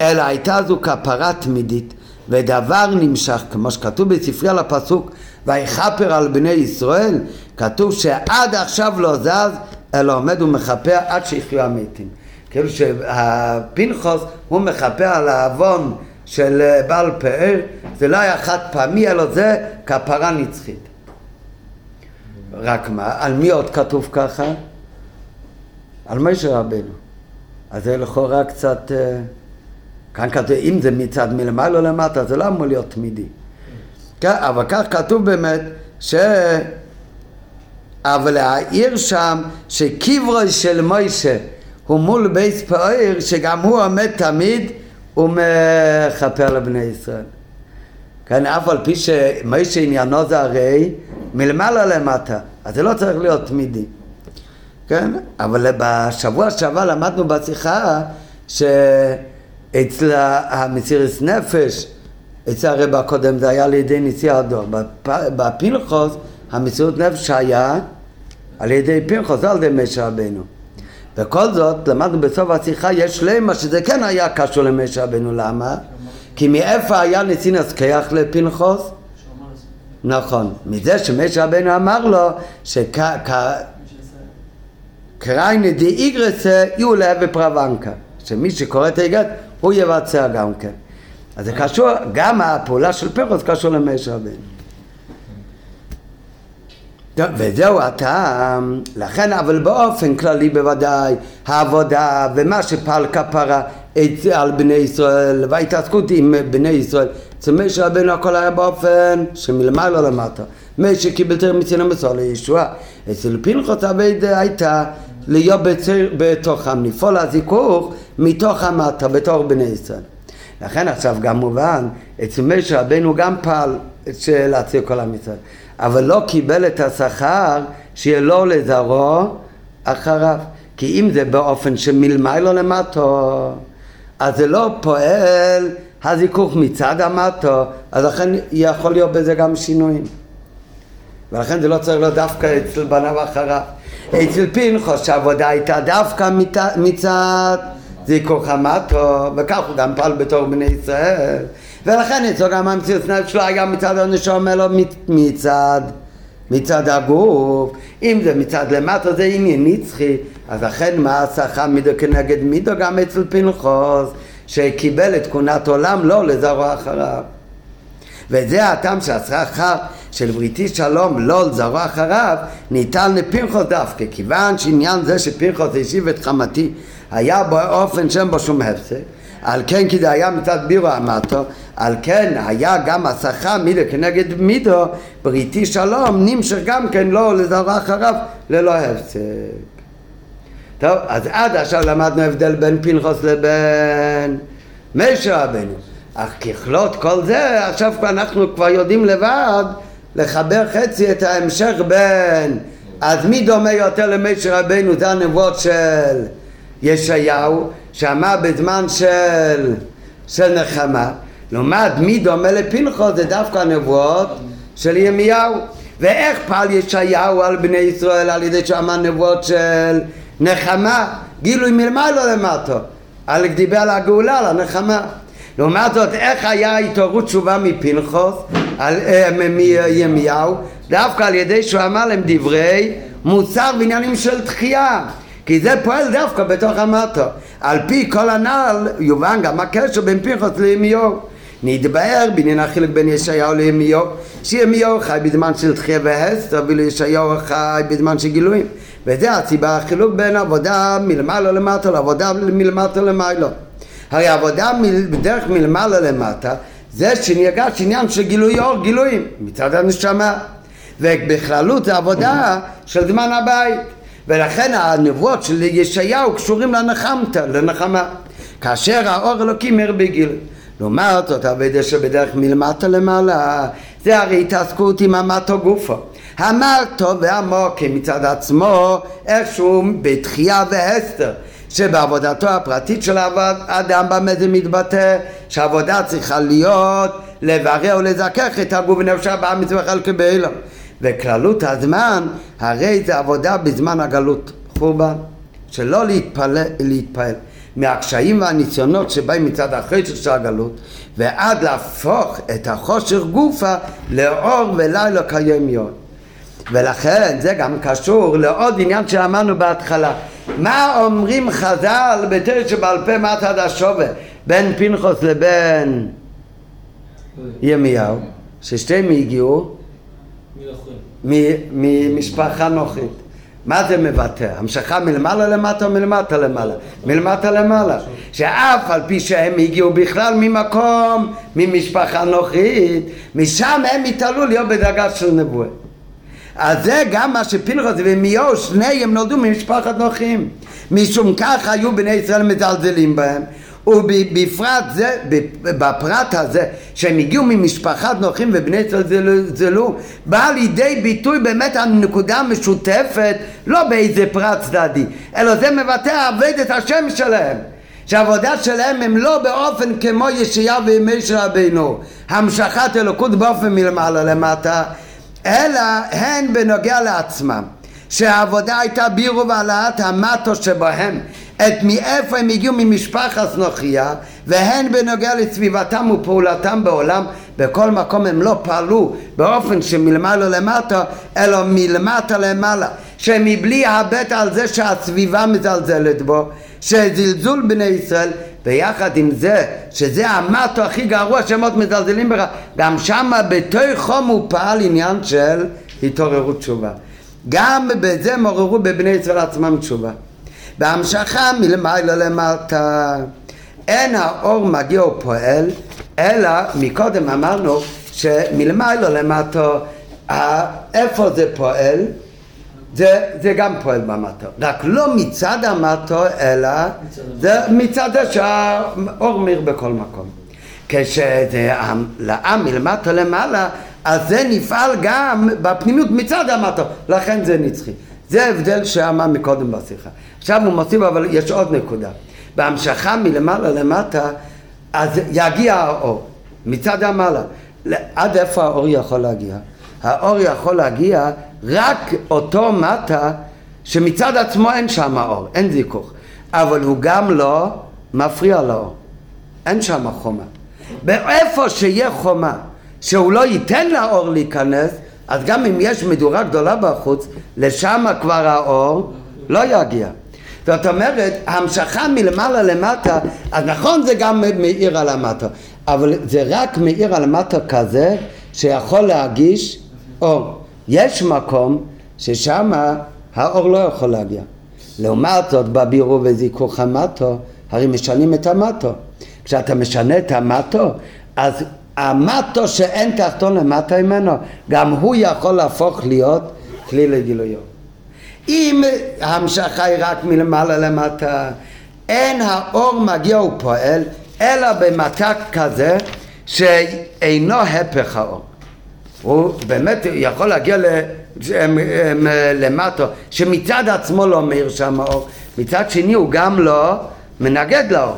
אלא הייתה זו כפרה תמידית, ודבר נמשך, כמו שכתוב בספרי על הפסוק, ויכפר על בני ישראל, כתוב שעד עכשיו לא זז, אלא עומד ומכפר עד שיחיו המתים. כאילו שהפנחוס הוא מכפר על העוון של בעל פאר, זה לא היה חד פעמי, אלא זה כפרה נצחית. רק מה, על מי עוד כתוב ככה? על משה רבנו. אז זה לכאורה קצת... אה, כאן כתוב, אם זה מצד מלמעלה למטה, זה לא אמור להיות תמידי. כן, אבל כך כתוב באמת ש... אבל להעיר שם שקברו של מוישה הוא מול בייס פאר, שגם הוא עומד תמיד ומכפר לבני ישראל. כן, אף על פי שמוישה עניינו זה הרי מלמעלה למטה, אז זה לא צריך להיות תמידי, כן? אבל בשבוע שעבר למדנו בשיחה שאצל המסירת נפש, אצל הרב הקודם זה היה לידי נשיא הדור, בפנחוס המסירות נפש היה על ידי פנחוס, לא על ידי משה רבנו. וכל זאת, למדנו בסוף השיחה, יש למה שזה כן היה קשור למשה רבנו, למה? כי מאיפה היה נשיא נזכח לפנחוס? נכון, מזה שמשה רבנו אמר לו שקראיני די איגרסה יהיו לב ופרוונקה שמי שקורא את האיגרת הוא יבצע גם כן. אז זה קשור, גם הפעולה של פרס קשור למשה רבנו. וזהו הטעם, לכן אבל באופן כללי בוודאי העבודה ומה שפעל כפרה על בני ישראל וההתעסקות עם בני ישראל אצל משה רבנו הכל היה באופן שמלמעלה למטה. משה קיבל תרם מצין המסור לישועה אצל פנחוס עבד הייתה להיות בציר, בתוכם לפעול הזיכוך מתוך המטה בתוך בני ישראל. לכן עכשיו גם מובן אצל משה רבנו גם פעל להציל כל עם ישראל. אבל לא קיבל את השכר שיהיה לו לזרוע אחריו. כי אם זה באופן שמלמיילו למטו, אז זה לא פועל הזיכוך מצד המטו, אז לכן יכול להיות בזה גם שינויים. ולכן זה לא צריך להיות דווקא אצל בניו אחריו. אצל פנחוס שהעבודה הייתה דווקא מצד זיכוך המטו, וכך הוא גם פעל בתור בני ישראל. ולכן אצלו גם המציאות נפש שלו היה מצד הנשום אלו מצד, מצד הגוף. אם זה מצד למטה זה עניין נצחי, אז לכן מה השכר מידו כנגד מידו גם אצל פנחוס, שקיבל את תכונת עולם לא לזרוע אחריו. וזה הטעם שהשכר של בריתי שלום לא לזרוע אחריו ניתן לפנחוס דווקא כיוון שעניין זה שפנחוס השיב את חמתי היה באופן שאין בו שום הפסק על כן כי זה היה מצד בירו המטו, על כן היה גם השכר מידו כנגד מידו, בריתי שלום נמשך גם כן לא לזרוע אחריו ללא הפסק. טוב, אז עד עכשיו למדנו הבדל בין פנחוס לבין משה רבנו. אך ככלות כל זה, עכשיו אנחנו כבר יודעים לבד לחבר חצי את ההמשך בין אז מי דומה יותר למשה רבנו? זה הנבואות של ישעיהו שאמר בזמן של, של נחמה לעומת מי דומה לפנחו זה דווקא הנבואות של ימיהו ואיך פעל ישעיהו על בני ישראל על ידי שאמר נבואות של נחמה גילוי מלמעלה למטו על דיבר על הגאולה על הנחמה לעומת זאת איך היה התעוררות תשובה מפנחוס אה, מימיהו דווקא על ידי שהוא אמר להם דברי מוסר בעניינים של תחייה כי זה פועל דווקא בתוך המטו. על פי כל הנ"ל יובן גם הקשר בין פנחוס לימיהו. נתבהר בעניין החילוק בין ישעיהו לימיהו, שימיהו חי בזמן של תחייה והסתר, ואילו ישעיהו חי בזמן של גילויים. וזה הסיבה החילוק בין עבודה מלמעלה למטה לעבודה מלמטה למעלה. הרי עבודה בדרך מלמעלה למטה זה שנרגש עניין של גילוי אור, גילויים, מצד הנשמה. ובכללות זה עבודה של זמן הבית. ולכן הנבואות של ישעיהו קשורים לנחמת, לנחמה. כאשר האור אלוקים מאיר בגיל. לעומת זאת, עבודה שבדרך מלמטה למעלה, זה הרי התעסקות עם המטו גופו. המטו והמוקים מצד עצמו, איכשהו בתחייה והסתר. שבעבודתו הפרטית של האדם במה זה מתבטא שהעבודה צריכה להיות לברר ולזכך את הגוף ונפשה בעם מצווה חלקי באילם וכללות הזמן הרי זה עבודה בזמן הגלות. חורבן. שלא להתפעל, להתפעל מהקשיים והניסיונות שבאים מצד החשך של הגלות ועד להפוך את החושך גופה לאור ולילה קיים יום ולכן זה גם קשור לעוד עניין שאמרנו בהתחלה מה אומרים חז"ל בתרץ שבעל פה מצד השובר בין פנחוס לבין ימיהו ששתיהם הגיעו ממשפחה נוחית. מה זה מבטא? המשכה מלמעלה למטה או מלמטה למעלה? מלמטה למעלה. שאף על פי שהם הגיעו בכלל ממקום, ממשפחה נוחית, משם הם התעלו להיות בדרגה של נבואה. אז זה גם מה שפנחס ומיהו, שניהם נולדו ממשפחת נוחים. משום כך היו בני ישראל מזלזלים בהם. ובפרט זה, בפרט הזה, שהם הגיעו ממשפחת נוחים ובני ישראל זלזלו, בא לידי ביטוי באמת הנקודה המשותפת, לא באיזה פרט צדדי, אלא זה מבטא עבד השם שלהם. שהעבודה שלהם הם לא באופן כמו ישעיהו וימי של רבינו, המשכת אלוקות באופן מלמעלה למטה, אלא הן בנוגע לעצמם. שהעבודה הייתה בירו והעלאת המטו שבהם את מאיפה הם הגיעו ממשפחת נוכיה והן בנוגע לסביבתם ופעולתם בעולם בכל מקום הם לא פעלו באופן שמלמעלה למטה אלא מלמטה למעלה שמבלי הבט על זה שהסביבה מזלזלת בו שזלזול בני ישראל ויחד עם זה שזה המטו הכי גרוע שהם עוד מזלזלים בך גם שמה בתוכו מופעל עניין של התעוררות תשובה גם בזה הם עוררו בבני ישראל עצמם תשובה. בהמשכה מלמעלה למטה אין האור מגיע ופועל אלא מקודם אמרנו שמלמעלה למטה איפה זה פועל זה, זה גם פועל במטו, רק לא מצד המטו אלא זה מצד זה שהאור מאיר בכל מקום כשזה לעם מלמטה למעלה אז זה נפעל גם בפנימיות מצד המטה, לכן זה נצחי. זה ההבדל שאמר מקודם בשיחה. עכשיו הוא מוסיף, אבל יש עוד נקודה. בהמשכה מלמעלה למטה, אז יגיע האור, מצד המעלה. עד איפה האור יכול להגיע? האור יכול להגיע רק אותו מטה שמצד עצמו אין שם האור, אין זיכוך. אבל הוא גם לא מפריע לאור. אין שם חומה. באיפה שיהיה חומה שהוא לא ייתן לאור להיכנס, אז גם אם יש מדורה גדולה בחוץ, לשם כבר האור לא יגיע. זאת אומרת, המשכה מלמעלה למטה, אז נכון זה גם מאיר על המטה, אבל זה רק מאיר על המטה כזה שיכול להגיש אור. יש מקום ששם האור לא יכול להגיע. לעומת זאת, בבירו וזיכוך המטו, הרי משנים את המטו. כשאתה משנה את המטו, אז המטו שאין תחתון למטה ממנו, גם הוא יכול להפוך להיות כלי לגילויו. אם המשכה היא רק מלמעלה למטה, אין האור מגיע ופועל, אלא במתק כזה שאינו הפך האור. הוא באמת יכול להגיע למטו, שמצד עצמו לא מאיר שם האור, מצד שני הוא גם לא מנגד לאור,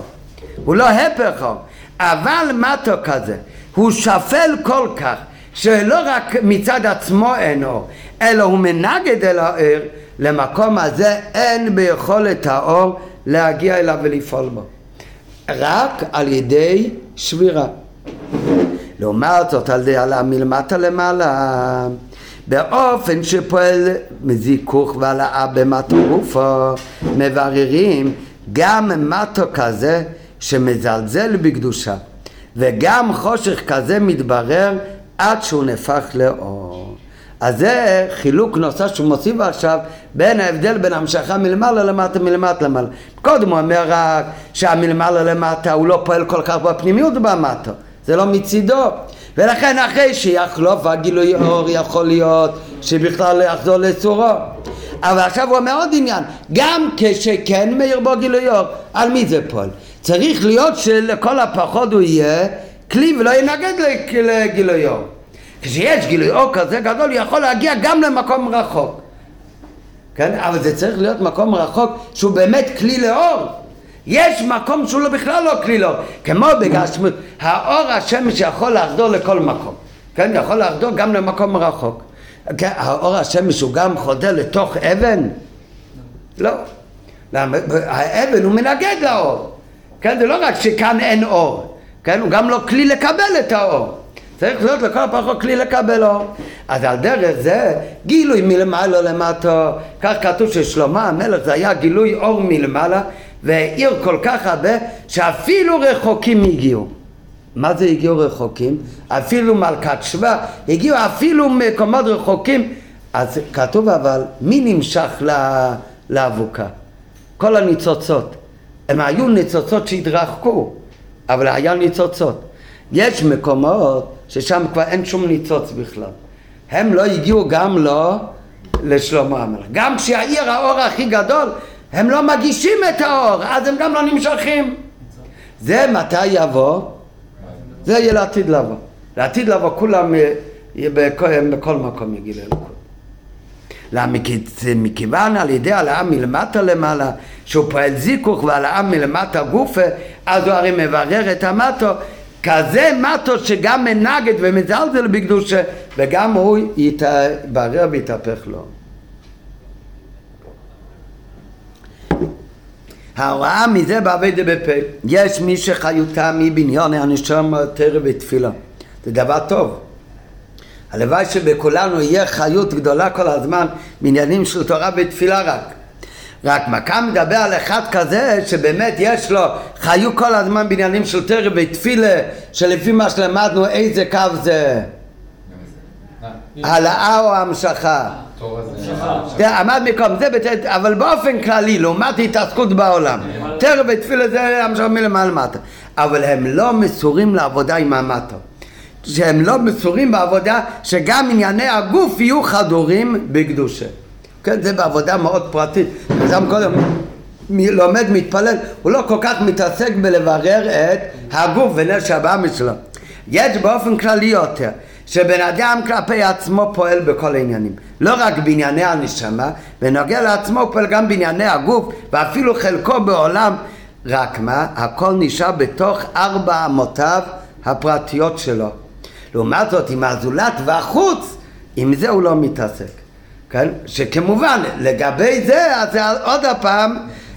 הוא לא הפך האור, אבל מטו כזה, הוא שפל כל כך שלא רק מצד עצמו אין אור, אלא הוא מנגד אל האור, למקום הזה אין ביכולת האור להגיע אליו ולפעול בו. רק על ידי שבירה. לעומת זאת על ידי העלאה מלמטה למעלה, באופן שפועל מזיכוך והעלאה במטו גופו, מבררים גם מטו כזה שמזלזל בקדושה. וגם חושך כזה מתברר עד שהוא נהפך לאור. אז זה חילוק נוסף שהוא מוסיף עכשיו בין ההבדל בין המשכה מלמעלה למטה מלמטה למעלה. קודם הוא אומר רק שהמלמעלה למטה הוא לא פועל כל כך בפנימיות במטה, זה לא מצידו. ולכן אחרי שיחלוף הגילוי אור יכול להיות שבכלל לא יחזור לצורו. אבל עכשיו הוא אומר עוד עניין, גם כשכן מאיר בו גילוי אור, על מי זה פועל? צריך להיות שלכל הפחות הוא יהיה כלי ולא ינגד לגילוי אור. כשיש גילוי אור כזה גדול, הוא יכול להגיע גם למקום רחוק. כן? אבל זה צריך להיות מקום רחוק שהוא באמת כלי לאור. יש מקום שהוא לא בכלל לא כלי לאור. כמו בגשמות, האור השמש יכול לחדור לכל מקום. כן? יכול לחדור גם למקום רחוק. כן? האור השמש הוא גם חודר לתוך אבן? לא. למה? האבן הוא מנגד לאור. כן? זה לא רק שכאן אין אור, כן? הוא גם לא כלי לקבל את האור. צריך להיות לכל הפחות כלי לקבל אור. אז על דרך זה גילוי מלמעלה למטה, כך כתוב ששלמה המלך זה היה גילוי אור מלמעלה והאיר כל כך הרבה שאפילו רחוקים הגיעו. מה זה הגיעו רחוקים? אפילו מלכת שבא, הגיעו אפילו מקומות רחוקים. אז כתוב אבל, מי נמשך לאבוקה? כל הניצוצות. הם היו ניצוצות שהתרחקו, אבל היה ניצוצות. יש מקומות ששם כבר אין שום ניצוץ בכלל. הם לא הגיעו גם לא לשלמה המלך. גם כשהעיר האור הכי גדול, הם לא מגישים את האור, אז הם גם לא נמשכים. זה מתי יבוא? זה יהיה לעתיד לבוא. לעתיד לבוא כולם אה, בכל, בכל מקום יגידו אלוקות. למה? מכיוון על ידי העלאה מלמטה למעלה, שהוא פועל זיכוך והעלאה מלמטה גופה, אז הוא הרי מברר את המטו, כזה מטו שגם מנגד ומזלזל בקדושה, וגם הוא יתברר ויתהפך לו. ההוראה מזה בעבודה בפה. יש מי שחיותה מבניון הנשום יותר בתפילה. זה דבר טוב. הלוואי שבכולנו יהיה חיות גדולה כל הזמן בעניינים של תורה בתפילה רק. רק מכאן מדבר על אחד כזה שבאמת יש לו חיו כל הזמן בעניינים של תרא ותפילה שלפי מה שלמדנו איזה קו זה העלאה או המשכה עמד מקום זה. אבל באופן כללי לעומת התעסקות בעולם תרא ותפילה זה המשכה מלמעלה מטה אבל הם לא מסורים לעבודה עם המטה שהם לא מסורים בעבודה שגם ענייני הגוף יהיו חדורים בקדושה. כן, זה בעבודה מאוד פרטית. אדם קודם לומד, מתפלל, הוא לא כל כך מתעסק בלברר את הגוף ונש הבאמי שלו. יש באופן כללי יותר, שבן אדם כלפי עצמו פועל בכל העניינים. לא רק בענייני הנשמה, בנוגע לעצמו הוא פועל גם בענייני הגוף, ואפילו חלקו בעולם. רק מה? הכל נשאר בתוך ארבע אמותיו הפרטיות שלו. לעומת זאת, עם הזולת והחוץ, עם זה הוא לא מתעסק. כן? שכמובן, לגבי זה, אז עוד הפעם,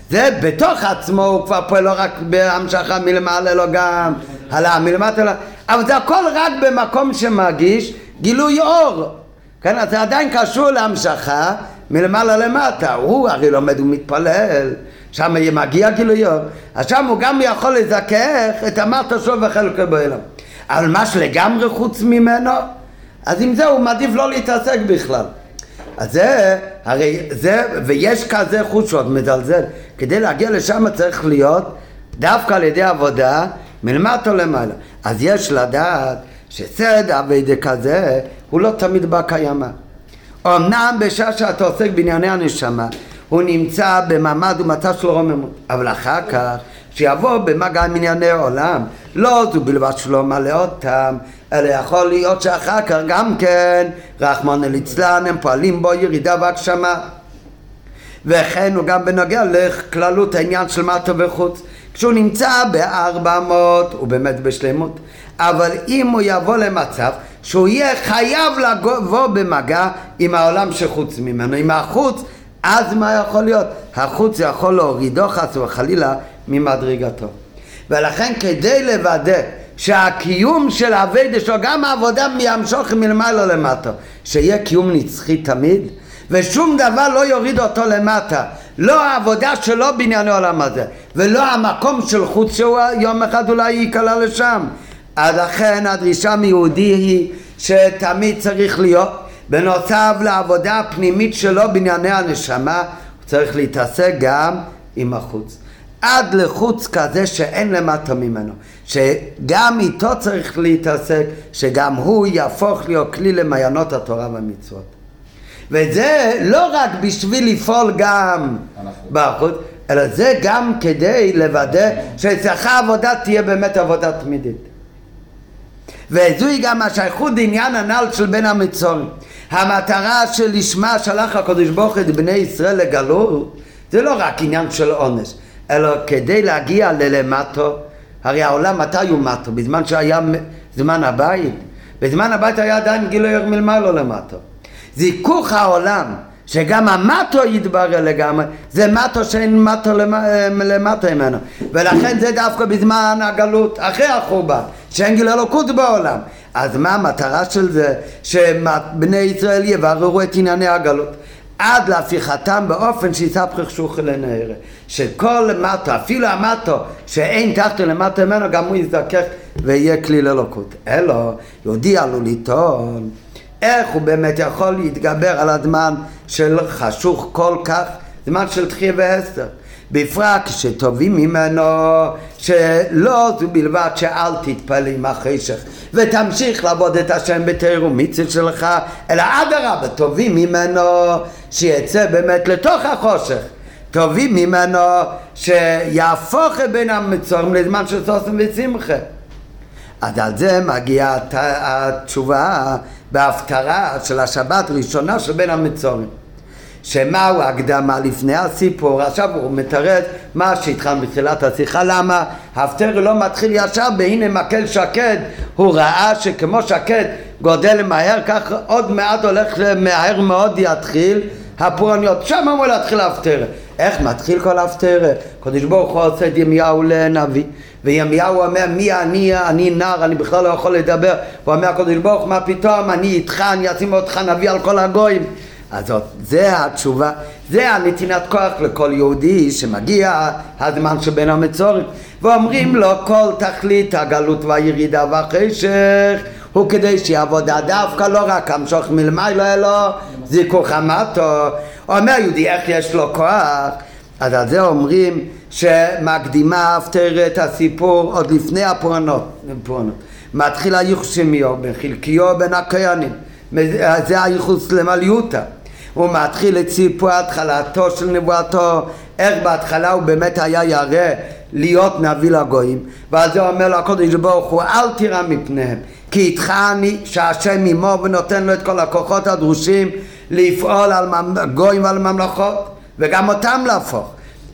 זה בתוך עצמו, הוא כבר פועל לא רק בהמשכה מלמעלה, אלא גם הלאה מלמטה, אלא... אבל זה הכל רק במקום שמרגיש גילוי אור. כן? אז זה עדיין קשור להמשכה מלמעלה למטה. הוא הרי לומד ומתפלל, שם מגיע גילוי אור, אז שם הוא גם יכול לזכך את המטה שלו וחלקו בעולם. אבל מה שלגמרי חוץ ממנו, אז עם זה הוא מעדיף לא להתעסק בכלל. אז זה, הרי זה, ויש כזה חוץ שעוד מזלזל. כדי להגיע לשם צריך להיות דווקא על ידי עבודה מלמטה למעלה. אז יש לדעת שסד אביידה כזה הוא לא תמיד בא קיימא. אמנם בשעה שאתה עוסק בענייני הנשמה הוא נמצא במעמד ומצב של רוממות, אבל אחר כך שיבוא במגע עם ענייני העולם. לא זו בלבד שלא מלא אותם, אלא יכול להיות שאחר כך גם כן, רחמנא ליצלן, הם פועלים בו ירידה והגשמה. וכן הוא גם בנוגע לכללות העניין של מטה וחוץ. כשהוא נמצא בארבע מאות, הוא באמת בשלמות. אבל אם הוא יבוא למצב שהוא יהיה חייב לבוא במגע עם העולם שחוץ ממנו, עם החוץ, אז מה יכול להיות? החוץ יכול להורידו חס וחלילה ממדרגתו. ולכן כדי לוודא שהקיום של אביידה שלו, גם העבודה מימשוך מלמעלה למטה, שיהיה קיום נצחי תמיד, ושום דבר לא יוריד אותו למטה. לא העבודה שלו בעניין העולם הזה, ולא המקום של חוץ שהוא יום אחד אולי ייקלע לשם. אז לכן הדרישה מיהודי היא שתמיד צריך להיות בנוסף לעבודה הפנימית שלו בענייני הנשמה, הוא צריך להתעסק גם עם החוץ. עד לחוץ כזה שאין למטה ממנו, שגם איתו צריך להתעסק, שגם הוא יהפוך להיות כלי למעיינות התורה והמצוות. וזה לא רק בשביל לפעול גם בחוץ, אלא זה גם כדי לוודא שאצלך העבודה תהיה באמת עבודה תמידית. וזוהי גם השייכות לעניין הנ"ל של בין המצורים. המטרה שלשמה שלח הקדוש ברוך את בני ישראל לגלות זה לא רק עניין של עונש, אלא כדי להגיע ללמטו, הרי העולם מתי הוא מטו? בזמן שהיה זמן הבית? בזמן הבית היה עדיין גילוי מלמעלה למטו. זיכוך העולם, שגם המטו יתברר לגמרי, זה מטו שאין מטו למטה ממנו. ולכן זה דווקא בזמן הגלות, אחרי החורבן, שאין גיל אלוקות בעולם. אז מה המטרה של זה? שבני ישראל יבררו את ענייני הגלות. עד להפיכתם באופן שיספחך שוכי לנערה. שכל מטו, אפילו המטו שאין תחתו למטו ממנו, גם הוא יזדכך ויהיה כלי ללוקות. אלו, יהודי עלול לטעון איך הוא באמת יכול להתגבר על הזמן של חשוך כל כך, זמן של תחייה והסתר. בפרט כשטובים ממנו שלא זו בלבד שאל תתפלל עם החשך ותמשיך לעבוד את השם בתיאור ומצווה שלך אלא אדרבה טובים ממנו שיצא באמת לתוך החושך תובעים ממנו שיהפוך בין המצורים לזמן של סוסם ושמחה. אז על זה מגיעה התשובה בהפטרה של השבת הראשונה של בין המצורים. שמהו ההקדמה לפני הסיפור, עכשיו הוא מתרץ מה שהתחלנו בתחילת השיחה, למה? ההפטר לא מתחיל ישר בהנה מקל שקד, הוא ראה שכמו שקד גודל מהר, כך עוד מעט הולך מהר מאוד יתחיל הפורעניות, שם אמור להתחיל ההפטר. איך מתחיל כל ההפטר? קדוש ברוך הוא עושה את ימיהו לנביא וימיהו אומר מי אני, אני נער, אני בכלל לא יכול לדבר. הוא אומר הקדוש ברוך מה פתאום, אני איתך, אני אשים אותך נביא על כל הגויים. אז זאת, זה התשובה, זה הנתינת כוח לכל יהודי שמגיע הזמן שבין המצורים. ואומרים לו כל תכלית הגלות והירידה והחשך הוא כדי שיעבוד דווקא לא רק המשוך מלמעלה אלא זיכוך המטו. אומר יהודי איך יש לו כוח? אז על זה אומרים שמקדימה הפטר את הסיפור עוד לפני הפורענות מתחיל הייחוס שמיו בין חלקיו בין הכהנים. זה הייחוס למליותה הוא מתחיל את סיפור התחלתו של נבואתו, איך בהתחלה הוא באמת היה ירא להיות נביא לגויים, ואז הוא אומר לו הקודש ברוך הוא אל תירא מפניהם, כי איתך אני שהשם עמו ונותן לו את כל הכוחות הדרושים לפעול על גויים ועל ממלכות, וגם אותם להפוך.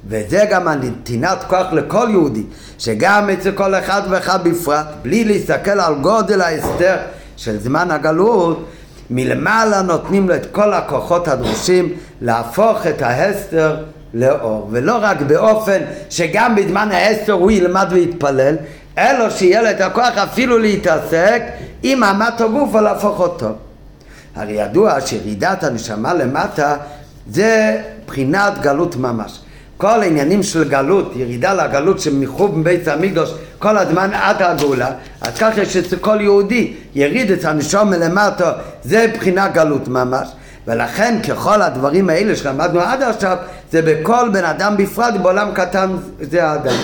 וזה גם הנתינת כוח לכל יהודי, שגם אצל כל אחד ואחד בפרט, בלי להסתכל על גודל ההסתר של זמן הגלות, מלמעלה נותנים לו את כל הכוחות הדרושים להפוך את ההסתר לאור, ולא רק באופן שגם בזמן ההסתר הוא ילמד ויתפלל, אלא שיהיה לו את הכוח אפילו להתעסק עם אמת הגוף ולהפוך אותו. הרי ידוע שירידת הנשמה למטה זה בחינת גלות ממש. כל העניינים של גלות, ירידה לגלות שמחוב מבית המקדוש כל הזמן עד הגאולה, אז ככה יש אצל כל יהודי יריד את הנשום מלמטה, זה בחינה גלות ממש. ולכן ככל הדברים האלה שלמדנו עד עכשיו, זה בכל בן אדם בפרט, בעולם קטן זה האדם.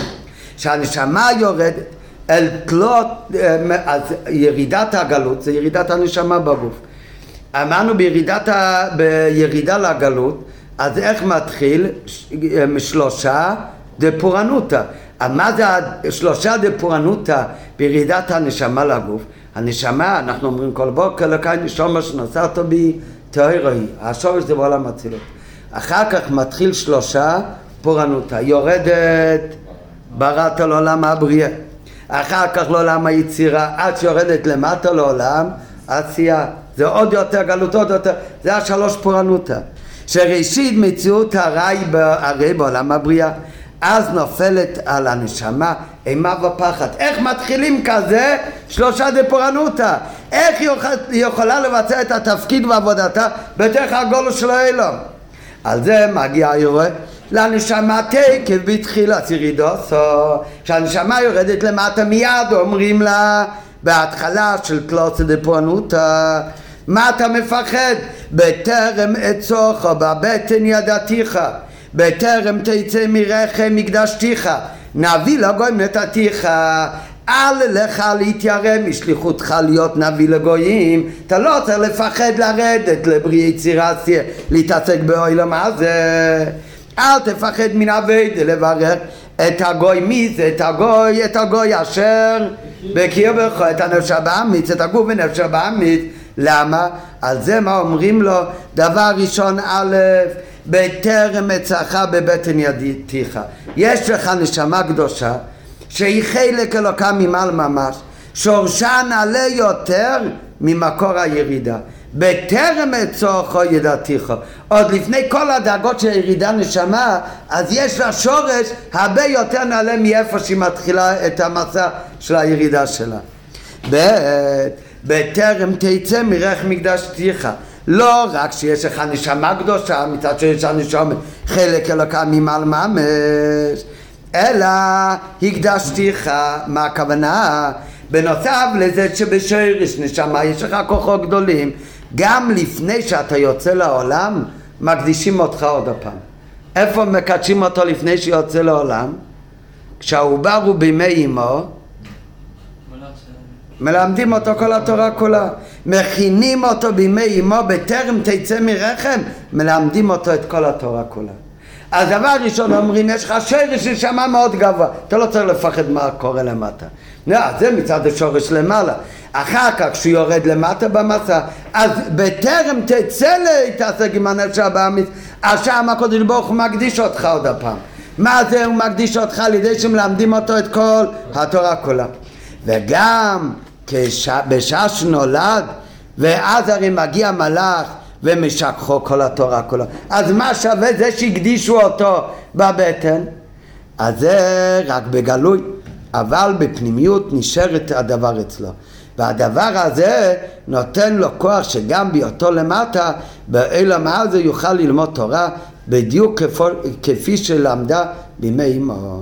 שהנשמה יורדת אל תלות, אז ירידת הגלות זה ירידת הנשמה בגוף. אמרנו בירידת ה, בירידה לגלות אז איך מתחיל? שלושה דפורענותא. מה זה שלושה דפורענותא בירידת הנשמה לגוף? הנשמה, אנחנו אומרים כל בוקר, לקי נשומה שנשאת בי תאירוי. השורש זה בעולם אצילות. אחר כך מתחיל שלושה פורענותא. יורדת בראת לעולם הבריאה. אחר כך לעולם היצירה, עד שיורדת למטה לעולם עשייה. זה עוד יותר גלות, עוד יותר, זה השלוש פורענותא. שראשית מציאות הרי, הרי בעולם הבריאה אז נופלת על הנשמה אימה ופחד. איך מתחילים כזה? שלושה דפורענותא. איך היא יכולה לבצע את התפקיד ועבודתה בתוך הגולו של האלום? על זה מגיע היורה לנשמה תקף בתחילת ירידוסו. כשהנשמה יורדת למטה מיד אומרים לה בהתחלה של קלוסה דפורענותא מה אתה מפחד? בטרם אצוך בבטן ידעתיך, בטרם תצא מרחם מקדשתיך, נביא לגויים נתתיך. אל לך להתיירא משליחותך להיות נביא לגויים אתה לא צריך לפחד לרדת לברי יצירה להתעסק באוילם הזה אל תפחד מן אביידה לברך את הגוי מי זה? את הגוי, את הגוי אשר בקיר בך את הנפש הבאמיץ, את הגוף ונפש הבאמיץ למה? על זה מה אומרים לו? דבר ראשון א', בטרם אצלך בבטן ידיתיך. יש לך נשמה קדושה שהיא חלק אלוקה ממעל ממש, שורשה נעלה יותר ממקור הירידה. בטרם אצורכו ידעתיך. עוד לפני כל הדאגות של ירידה נשמה, אז יש לה שורש הרבה יותר נעלה מאיפה שהיא מתחילה את המסע של הירידה שלה. ב' בטרם תצא מרך מקדש תיך. לא רק שיש לך נשמה קדושה, מצד שיש לך נשמה חלק אלוקה ממעל ממש, אלא הקדשתיך, מה הכוונה? בנוסף לזה שבשרש נשמה יש לך כוחות גדולים, גם לפני שאתה יוצא לעולם, מקדישים אותך עוד הפעם. איפה מקדשים אותו לפני שיוצא לעולם? כשהעובר הוא בימי אמו, מלמדים אותו כל התורה כולה, מכינים אותו בימי אמו בטרם תצא מרחם, מלמדים אותו את כל התורה כולה. אז דבר ראשון אומרים, יש לך שרש נשמה מאוד גבוה, אתה לא צריך לפחד מה קורה למטה. לא, זה מצד השורש למעלה. אחר כך כשהוא יורד למטה במסע, אז בטרם תצא להתעסק עם הנפש הבאמיס, אז שם הקודש ברוך הוא מקדיש אותך עוד הפעם. מה זה הוא מקדיש אותך על ידי שמלמדים אותו את כל התורה כולה. וגם. בשעה שנולד, ואז הרי מגיע מלאך ומשכחו כל התורה כולה. אז מה שווה זה שהקדישו אותו בבטן? אז זה רק בגלוי, אבל בפנימיות נשארת הדבר אצלו. והדבר הזה נותן לו כוח שגם בהיותו למטה, באילם הזה יוכל ללמוד תורה בדיוק כפו, כפי שלמדה בימי אמו.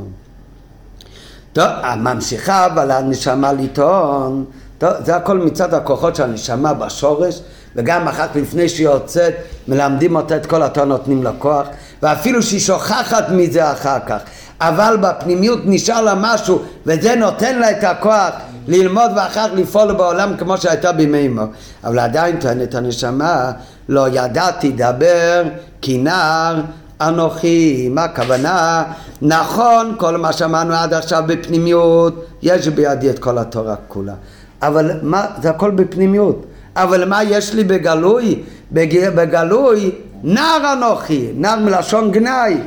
טוב, ממשיכה אבל הנשמה לטעון, טוב, זה הכל מצד הכוחות של הנשמה בשורש, וגם אחת לפני שהיא יוצאת, מלמדים אותה את כל התורה, נותנים לה כוח, ואפילו שהיא שוכחת מזה אחר כך, אבל בפנימיות נשאר לה משהו, וזה נותן לה את הכוח ללמוד ואחר כך לפעול בעולם כמו שהייתה בימי אמו. אבל עדיין טוענת הנשמה, לא ידעתי דבר כי נער אנוכי, מה הכוונה? נכון, כל מה שאמרנו עד עכשיו בפנימיות, יש בידי את כל התורה כולה. אבל מה, זה הכל בפנימיות. אבל מה יש לי בגלוי? בג... בגלוי, נער אנוכי, נער מלשון גנאי.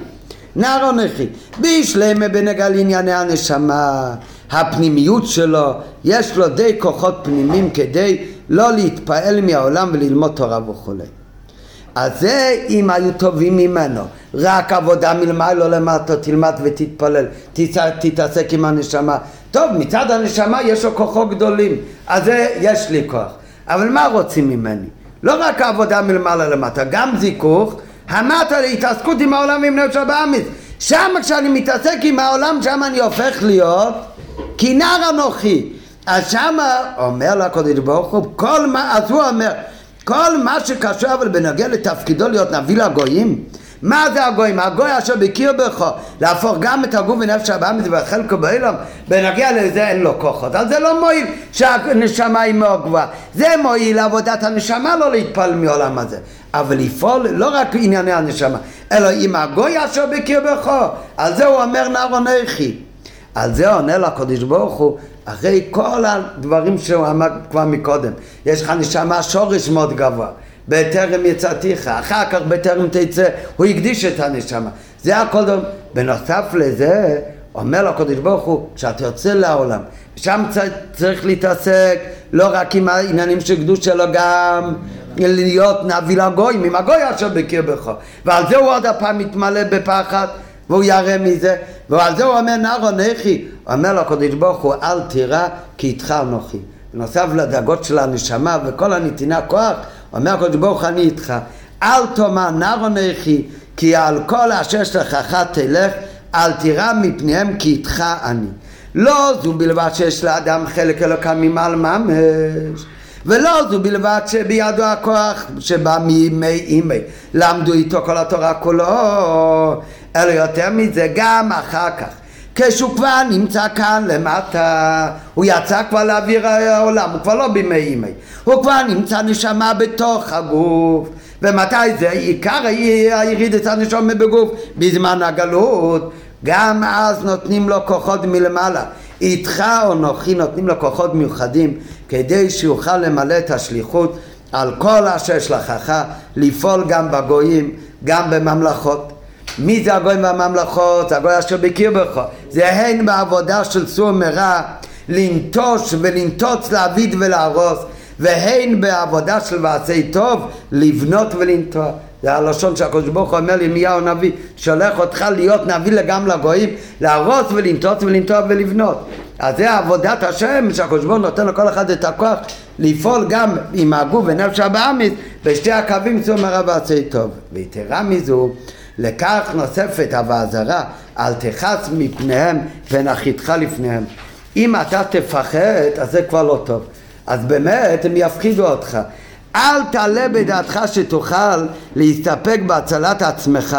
נער אנוכי. בישלמה בנגע לענייני הנשמה. הפנימיות שלו, יש לו די כוחות פנימיים כדי לא להתפעל מהעולם וללמוד תורה וכולי. אז זה אם היו טובים ממנו, רק עבודה מלמעלה למטה, תלמד ותתפלל, תתעסק עם הנשמה. טוב, מצד הנשמה יש לו כוחות גדולים, אז זה יש לי כוח. אבל מה רוצים ממני? לא רק עבודה מלמעלה למטה, גם זיכוך, המטה להתעסקות עם העולם ועם נפש הבאמיס. שם כשאני מתעסק עם העולם, שם אני הופך להיות כנער אנוכי. אז שמה אומר לקודש ברוך הוא, כל מה, אז הוא אומר, כל מה שקשור אבל בנוגע לתפקידו להיות נביא לגויים, מה זה הגויים? הגוי אשר בקיר בך להפוך גם את הגוף ונפש הבאה מזה וחלקו באילום בנגיע לזה אין לו כוחות. אז זה לא מועיל שהנשמה היא מאוד גבוהה. זה מועיל עבודת הנשמה לא להתפעל מעולם הזה. אבל לפעול לא רק ענייני הנשמה אלא עם הגוי אשר בקיר בך על זה הוא אומר נער עונכי על זה עונה לקדוש ברוך הוא אחרי כל הדברים שהוא אמר כבר מקודם. יש לך נשמה שורש מאוד גבוה בטרם יצאתיך, אחר כך בטרם תצא, הוא הקדיש את הנשמה. זה הכל דבר. בנוסף לזה, אומר לו הקדוש ברוך הוא, כשאתה יוצא לעולם, שם צריך להתעסק לא רק עם העניינים של קדוש שלו, גם להיות נביא לגויים, עם הגוי אשר בקיר בך. ועל זה הוא עוד הפעם מתמלא בפחד, והוא ירא מזה, ועל זה הוא אומר נער אנכי, אומר לו הקדוש ברוך הוא, אל תירא כי איתך אנוכי. בנוסף לדאגות של הנשמה וכל הנתינה כוח, אומר הקדוש ברוך אני איתך, אל תאמר נער אנכי, כי על כל אשר שלחך תלך, אל תירא מפניהם כי איתך אני. לא זו בלבד שיש לאדם חלק אלוקם ממעל ממש. ולא זו בלבד שבידו הכוח שבא מימי אימי למדו איתו כל התורה כולו אלא יותר מזה גם אחר כך כשהוא כבר נמצא כאן למטה, הוא יצא כבר לאוויר העולם, הוא כבר לא בימי ימי, הוא כבר נמצא נשמה בתוך הגוף, ומתי זה עיקר הירידת הנשמה בגוף? בזמן הגלות, גם אז נותנים לו כוחות מלמעלה. איתך או נוחי נותנים לו כוחות מיוחדים כדי שיוכל למלא את השליחות על כל אשר שלחך, לפעול גם בגויים, גם בממלכות. מי זה הגויים והממלכות? הגוי אשר בקיר בך. זה הן בעבודה של סור מרע לנטוש ולנטוץ להביד ולהרוס והן בעבודה של מעשי טוב לבנות ולנטוע. זה הלשון שהקדוש ברוך הוא אומר לירמיהו הנביא, שולח אותך להיות נביא לגם לגויים, להרוס ולנטוץ ולנטוע ולבנות. אז זה עבודת השם שהקדוש ברוך הוא נותן לכל אחד את הכוח לפעול גם עם הגוף ונפש הבאמיס בשתי הקווים צאו מרע ועשי טוב. ויתרה מזו לכך נוספת הוועזרה, אל תכעס מפניהם ונחיתך לפניהם. אם אתה תפחד, אז זה כבר לא טוב. אז באמת הם יפחידו אותך. אל תעלה בדעתך שתוכל להסתפק בהצלת עצמך.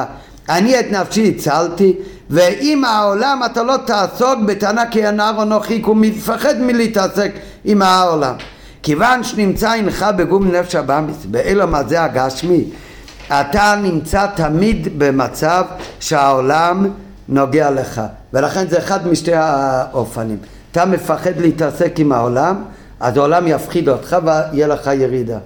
אני את נפשי הצלתי, ואם העולם אתה לא תעסוק בטענה כי הנער אנוכי, כי הוא מפחד מלהתעסק עם העולם. כיוון שנמצא אינך בגום נפש הבאמיס, באלו מה זה הגשמי, אתה נמצא תמיד במצב שהעולם נוגע לך, ולכן זה אחד משתי האופנים. אתה מפחד להתעסק עם העולם, אז העולם יפחיד אותך ויהיה לך ירידה.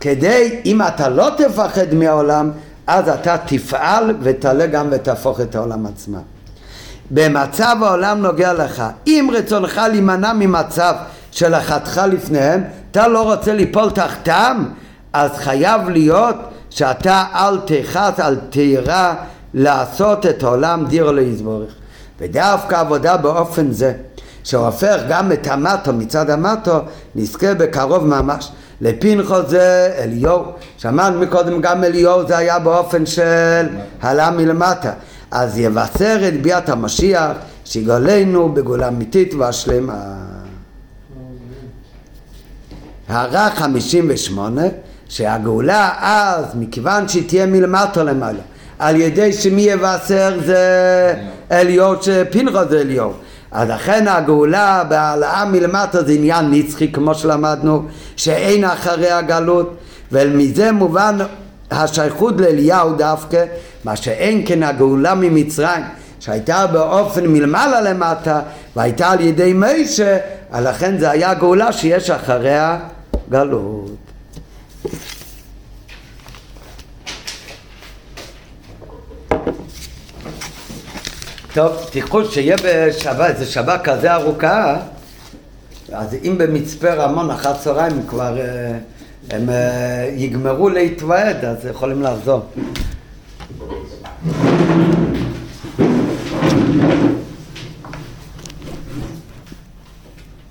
כדי, אם אתה לא תפחד מהעולם, אז אתה תפעל ותעלה גם ותהפוך את העולם עצמה. במצב העולם נוגע לך. אם רצונך להימנע ממצב של אחתך לפניהם, אתה לא רוצה ליפול תחתם, אז חייב להיות שאתה אל תכעס, אל תירא לעשות את העולם דיר לא יסבורך. ודווקא עבודה באופן זה, שהופך גם את המטו מצד המטו, נזכה בקרוב ממש. לפנחו זה אליהו, שמענו מקודם גם אליהו זה היה באופן של העלה מלמטה, אז יבשר את ביאת המשיח שיגולנו בגאולה אמיתית והשלמה. הערה חמישים ושמונה שהגאולה אז מכיוון שהיא תהיה מלמטה למעלה על ידי שמי יבשר זה אליהו שפנחו זה אליהו. אז לכן הגאולה בהעלאה מלמטה זה עניין נצחי כמו שלמדנו שאין אחרי הגלות ומזה מובן השייכות לאליהו דווקא מה שאין כן הגאולה ממצרים שהייתה באופן מלמעלה למטה והייתה על ידי מישה לכן זה היה גאולה שיש אחריה גלות טוב, תיקחו שיהיה בשבת, איזה שבת כזה ארוכה, אז אם במצפה רמון אחת צהריים כבר אה, הם אה, יגמרו להתוועד, אז יכולים לחזור.